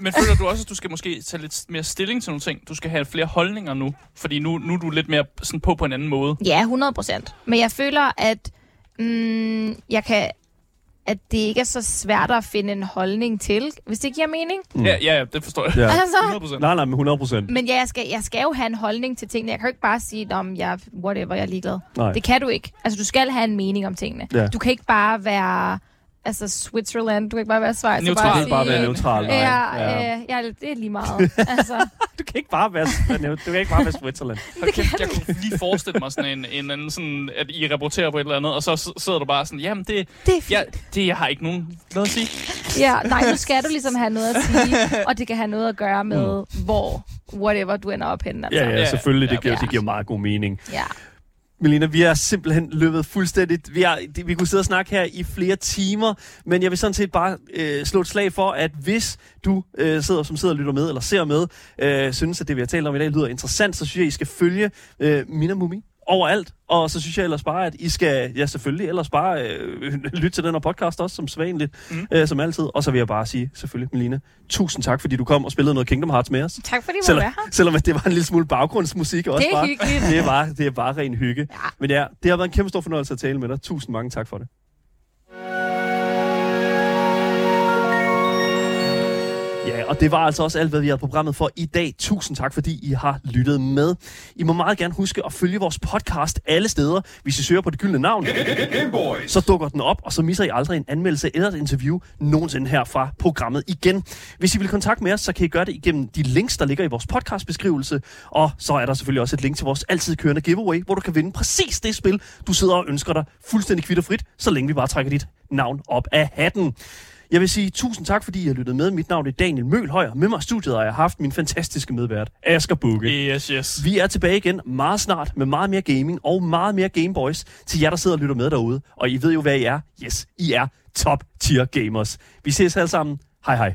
D: (laughs)
B: Men føler du også, at du skal måske tage lidt mere stilling til nogle ting? Du skal have flere holdninger nu, fordi nu, nu er du lidt mere sådan på på en anden måde.
D: ja, 100 procent. Men jeg føler, at mm, jeg kan at det ikke er så svært at finde en holdning til, hvis det giver mening.
B: Mm. Ja, ja, ja, det forstår jeg.
A: Ja.
D: Altså,
B: 100%.
A: Nej, nej, men 100 procent.
D: men ja, jeg skal, jeg skal jo have en holdning til tingene. Jeg kan jo ikke bare sige, om jeg whatever, jeg er ligeglad.
A: Nej.
D: Det kan du ikke. Altså, du skal have en mening om tingene.
A: Ja.
D: Du kan ikke bare være... Altså, Switzerland. Du kan ikke bare være Schweiz.
B: Neutral.
D: Bare
A: kan bare være
D: sige,
A: neutral. Nej.
D: Ja,
A: ja.
D: øh, ja, det er lige meget. altså, (laughs)
A: Du kan ikke bare være, du kan ikke bare være Switzerland. (laughs)
B: Hold kæft, jeg kunne lige forestille mig sådan en, en anden sådan, at I rapporterer på et eller andet, og så sidder du bare sådan, jamen det,
D: det er fint.
B: ja, det jeg har ikke nogen noget at sige.
D: Ja, nej, nu skal du (laughs) ligesom have noget at sige, og det kan have noget at gøre med, mm. hvor, whatever du ender op henne. Altså.
A: Ja, ja, selvfølgelig. Det
B: Ja,
A: giver,
D: ja.
A: det giver meget god mening.
D: ja.
A: Melina, vi er simpelthen løbet fuldstændigt. Vi, er, vi kunne sidde og snakke her i flere timer, men jeg vil sådan set bare øh, slå et slag for, at hvis du øh, sidder, som sidder og lytter med, eller ser med, øh, synes, at det, vi har talt om i dag, lyder interessant, så synes jeg, I skal følge øh, Mina Mumi overalt. Og så synes jeg ellers bare, at I skal, ja selvfølgelig, ellers bare øh, (laughs) lytte til den her podcast også, som sædvanligt, mm. øh, som altid. Og så vil jeg bare sige, selvfølgelig, Melina, tusind tak, fordi du kom og spillede noget Kingdom Hearts med os.
D: Tak fordi I må
A: Selvom,
D: være her.
A: selvom det var en lille smule baggrundsmusik også
D: Det er
A: bare.
D: hyggeligt.
A: Det er bare, det er bare ren hygge.
D: Ja.
A: Men ja, det har været en kæmpe stor fornøjelse at tale med dig. Tusind mange tak for det. Og det var altså også alt, hvad vi havde programmet for i dag. Tusind tak, fordi I har lyttet med. I må meget gerne huske at følge vores podcast alle steder. Hvis I søger på det gyldne navn, så dukker den op, og så misser I aldrig en anmeldelse eller et interview nogensinde her fra programmet igen. Hvis I vil kontakte med os, så kan I gøre det igennem de links, der ligger i vores podcastbeskrivelse. Og så er der selvfølgelig også et link til vores altid kørende giveaway, hvor du kan vinde præcis det spil, du sidder og ønsker dig fuldstændig kvitterfrit, så længe vi bare trækker dit navn op af hatten. Jeg vil sige tusind tak, fordi I har lyttet med. Mit navn er Daniel Mølhøj, og med mig i studiet har jeg haft min fantastiske medvært, Asger Bukke.
B: Yes, yes.
A: Vi er tilbage igen meget snart med meget mere gaming og meget mere Gameboys til jer, der sidder og lytter med derude. Og I ved jo, hvad I er. Yes, I er top tier gamers. Vi ses alle sammen. Hej hej.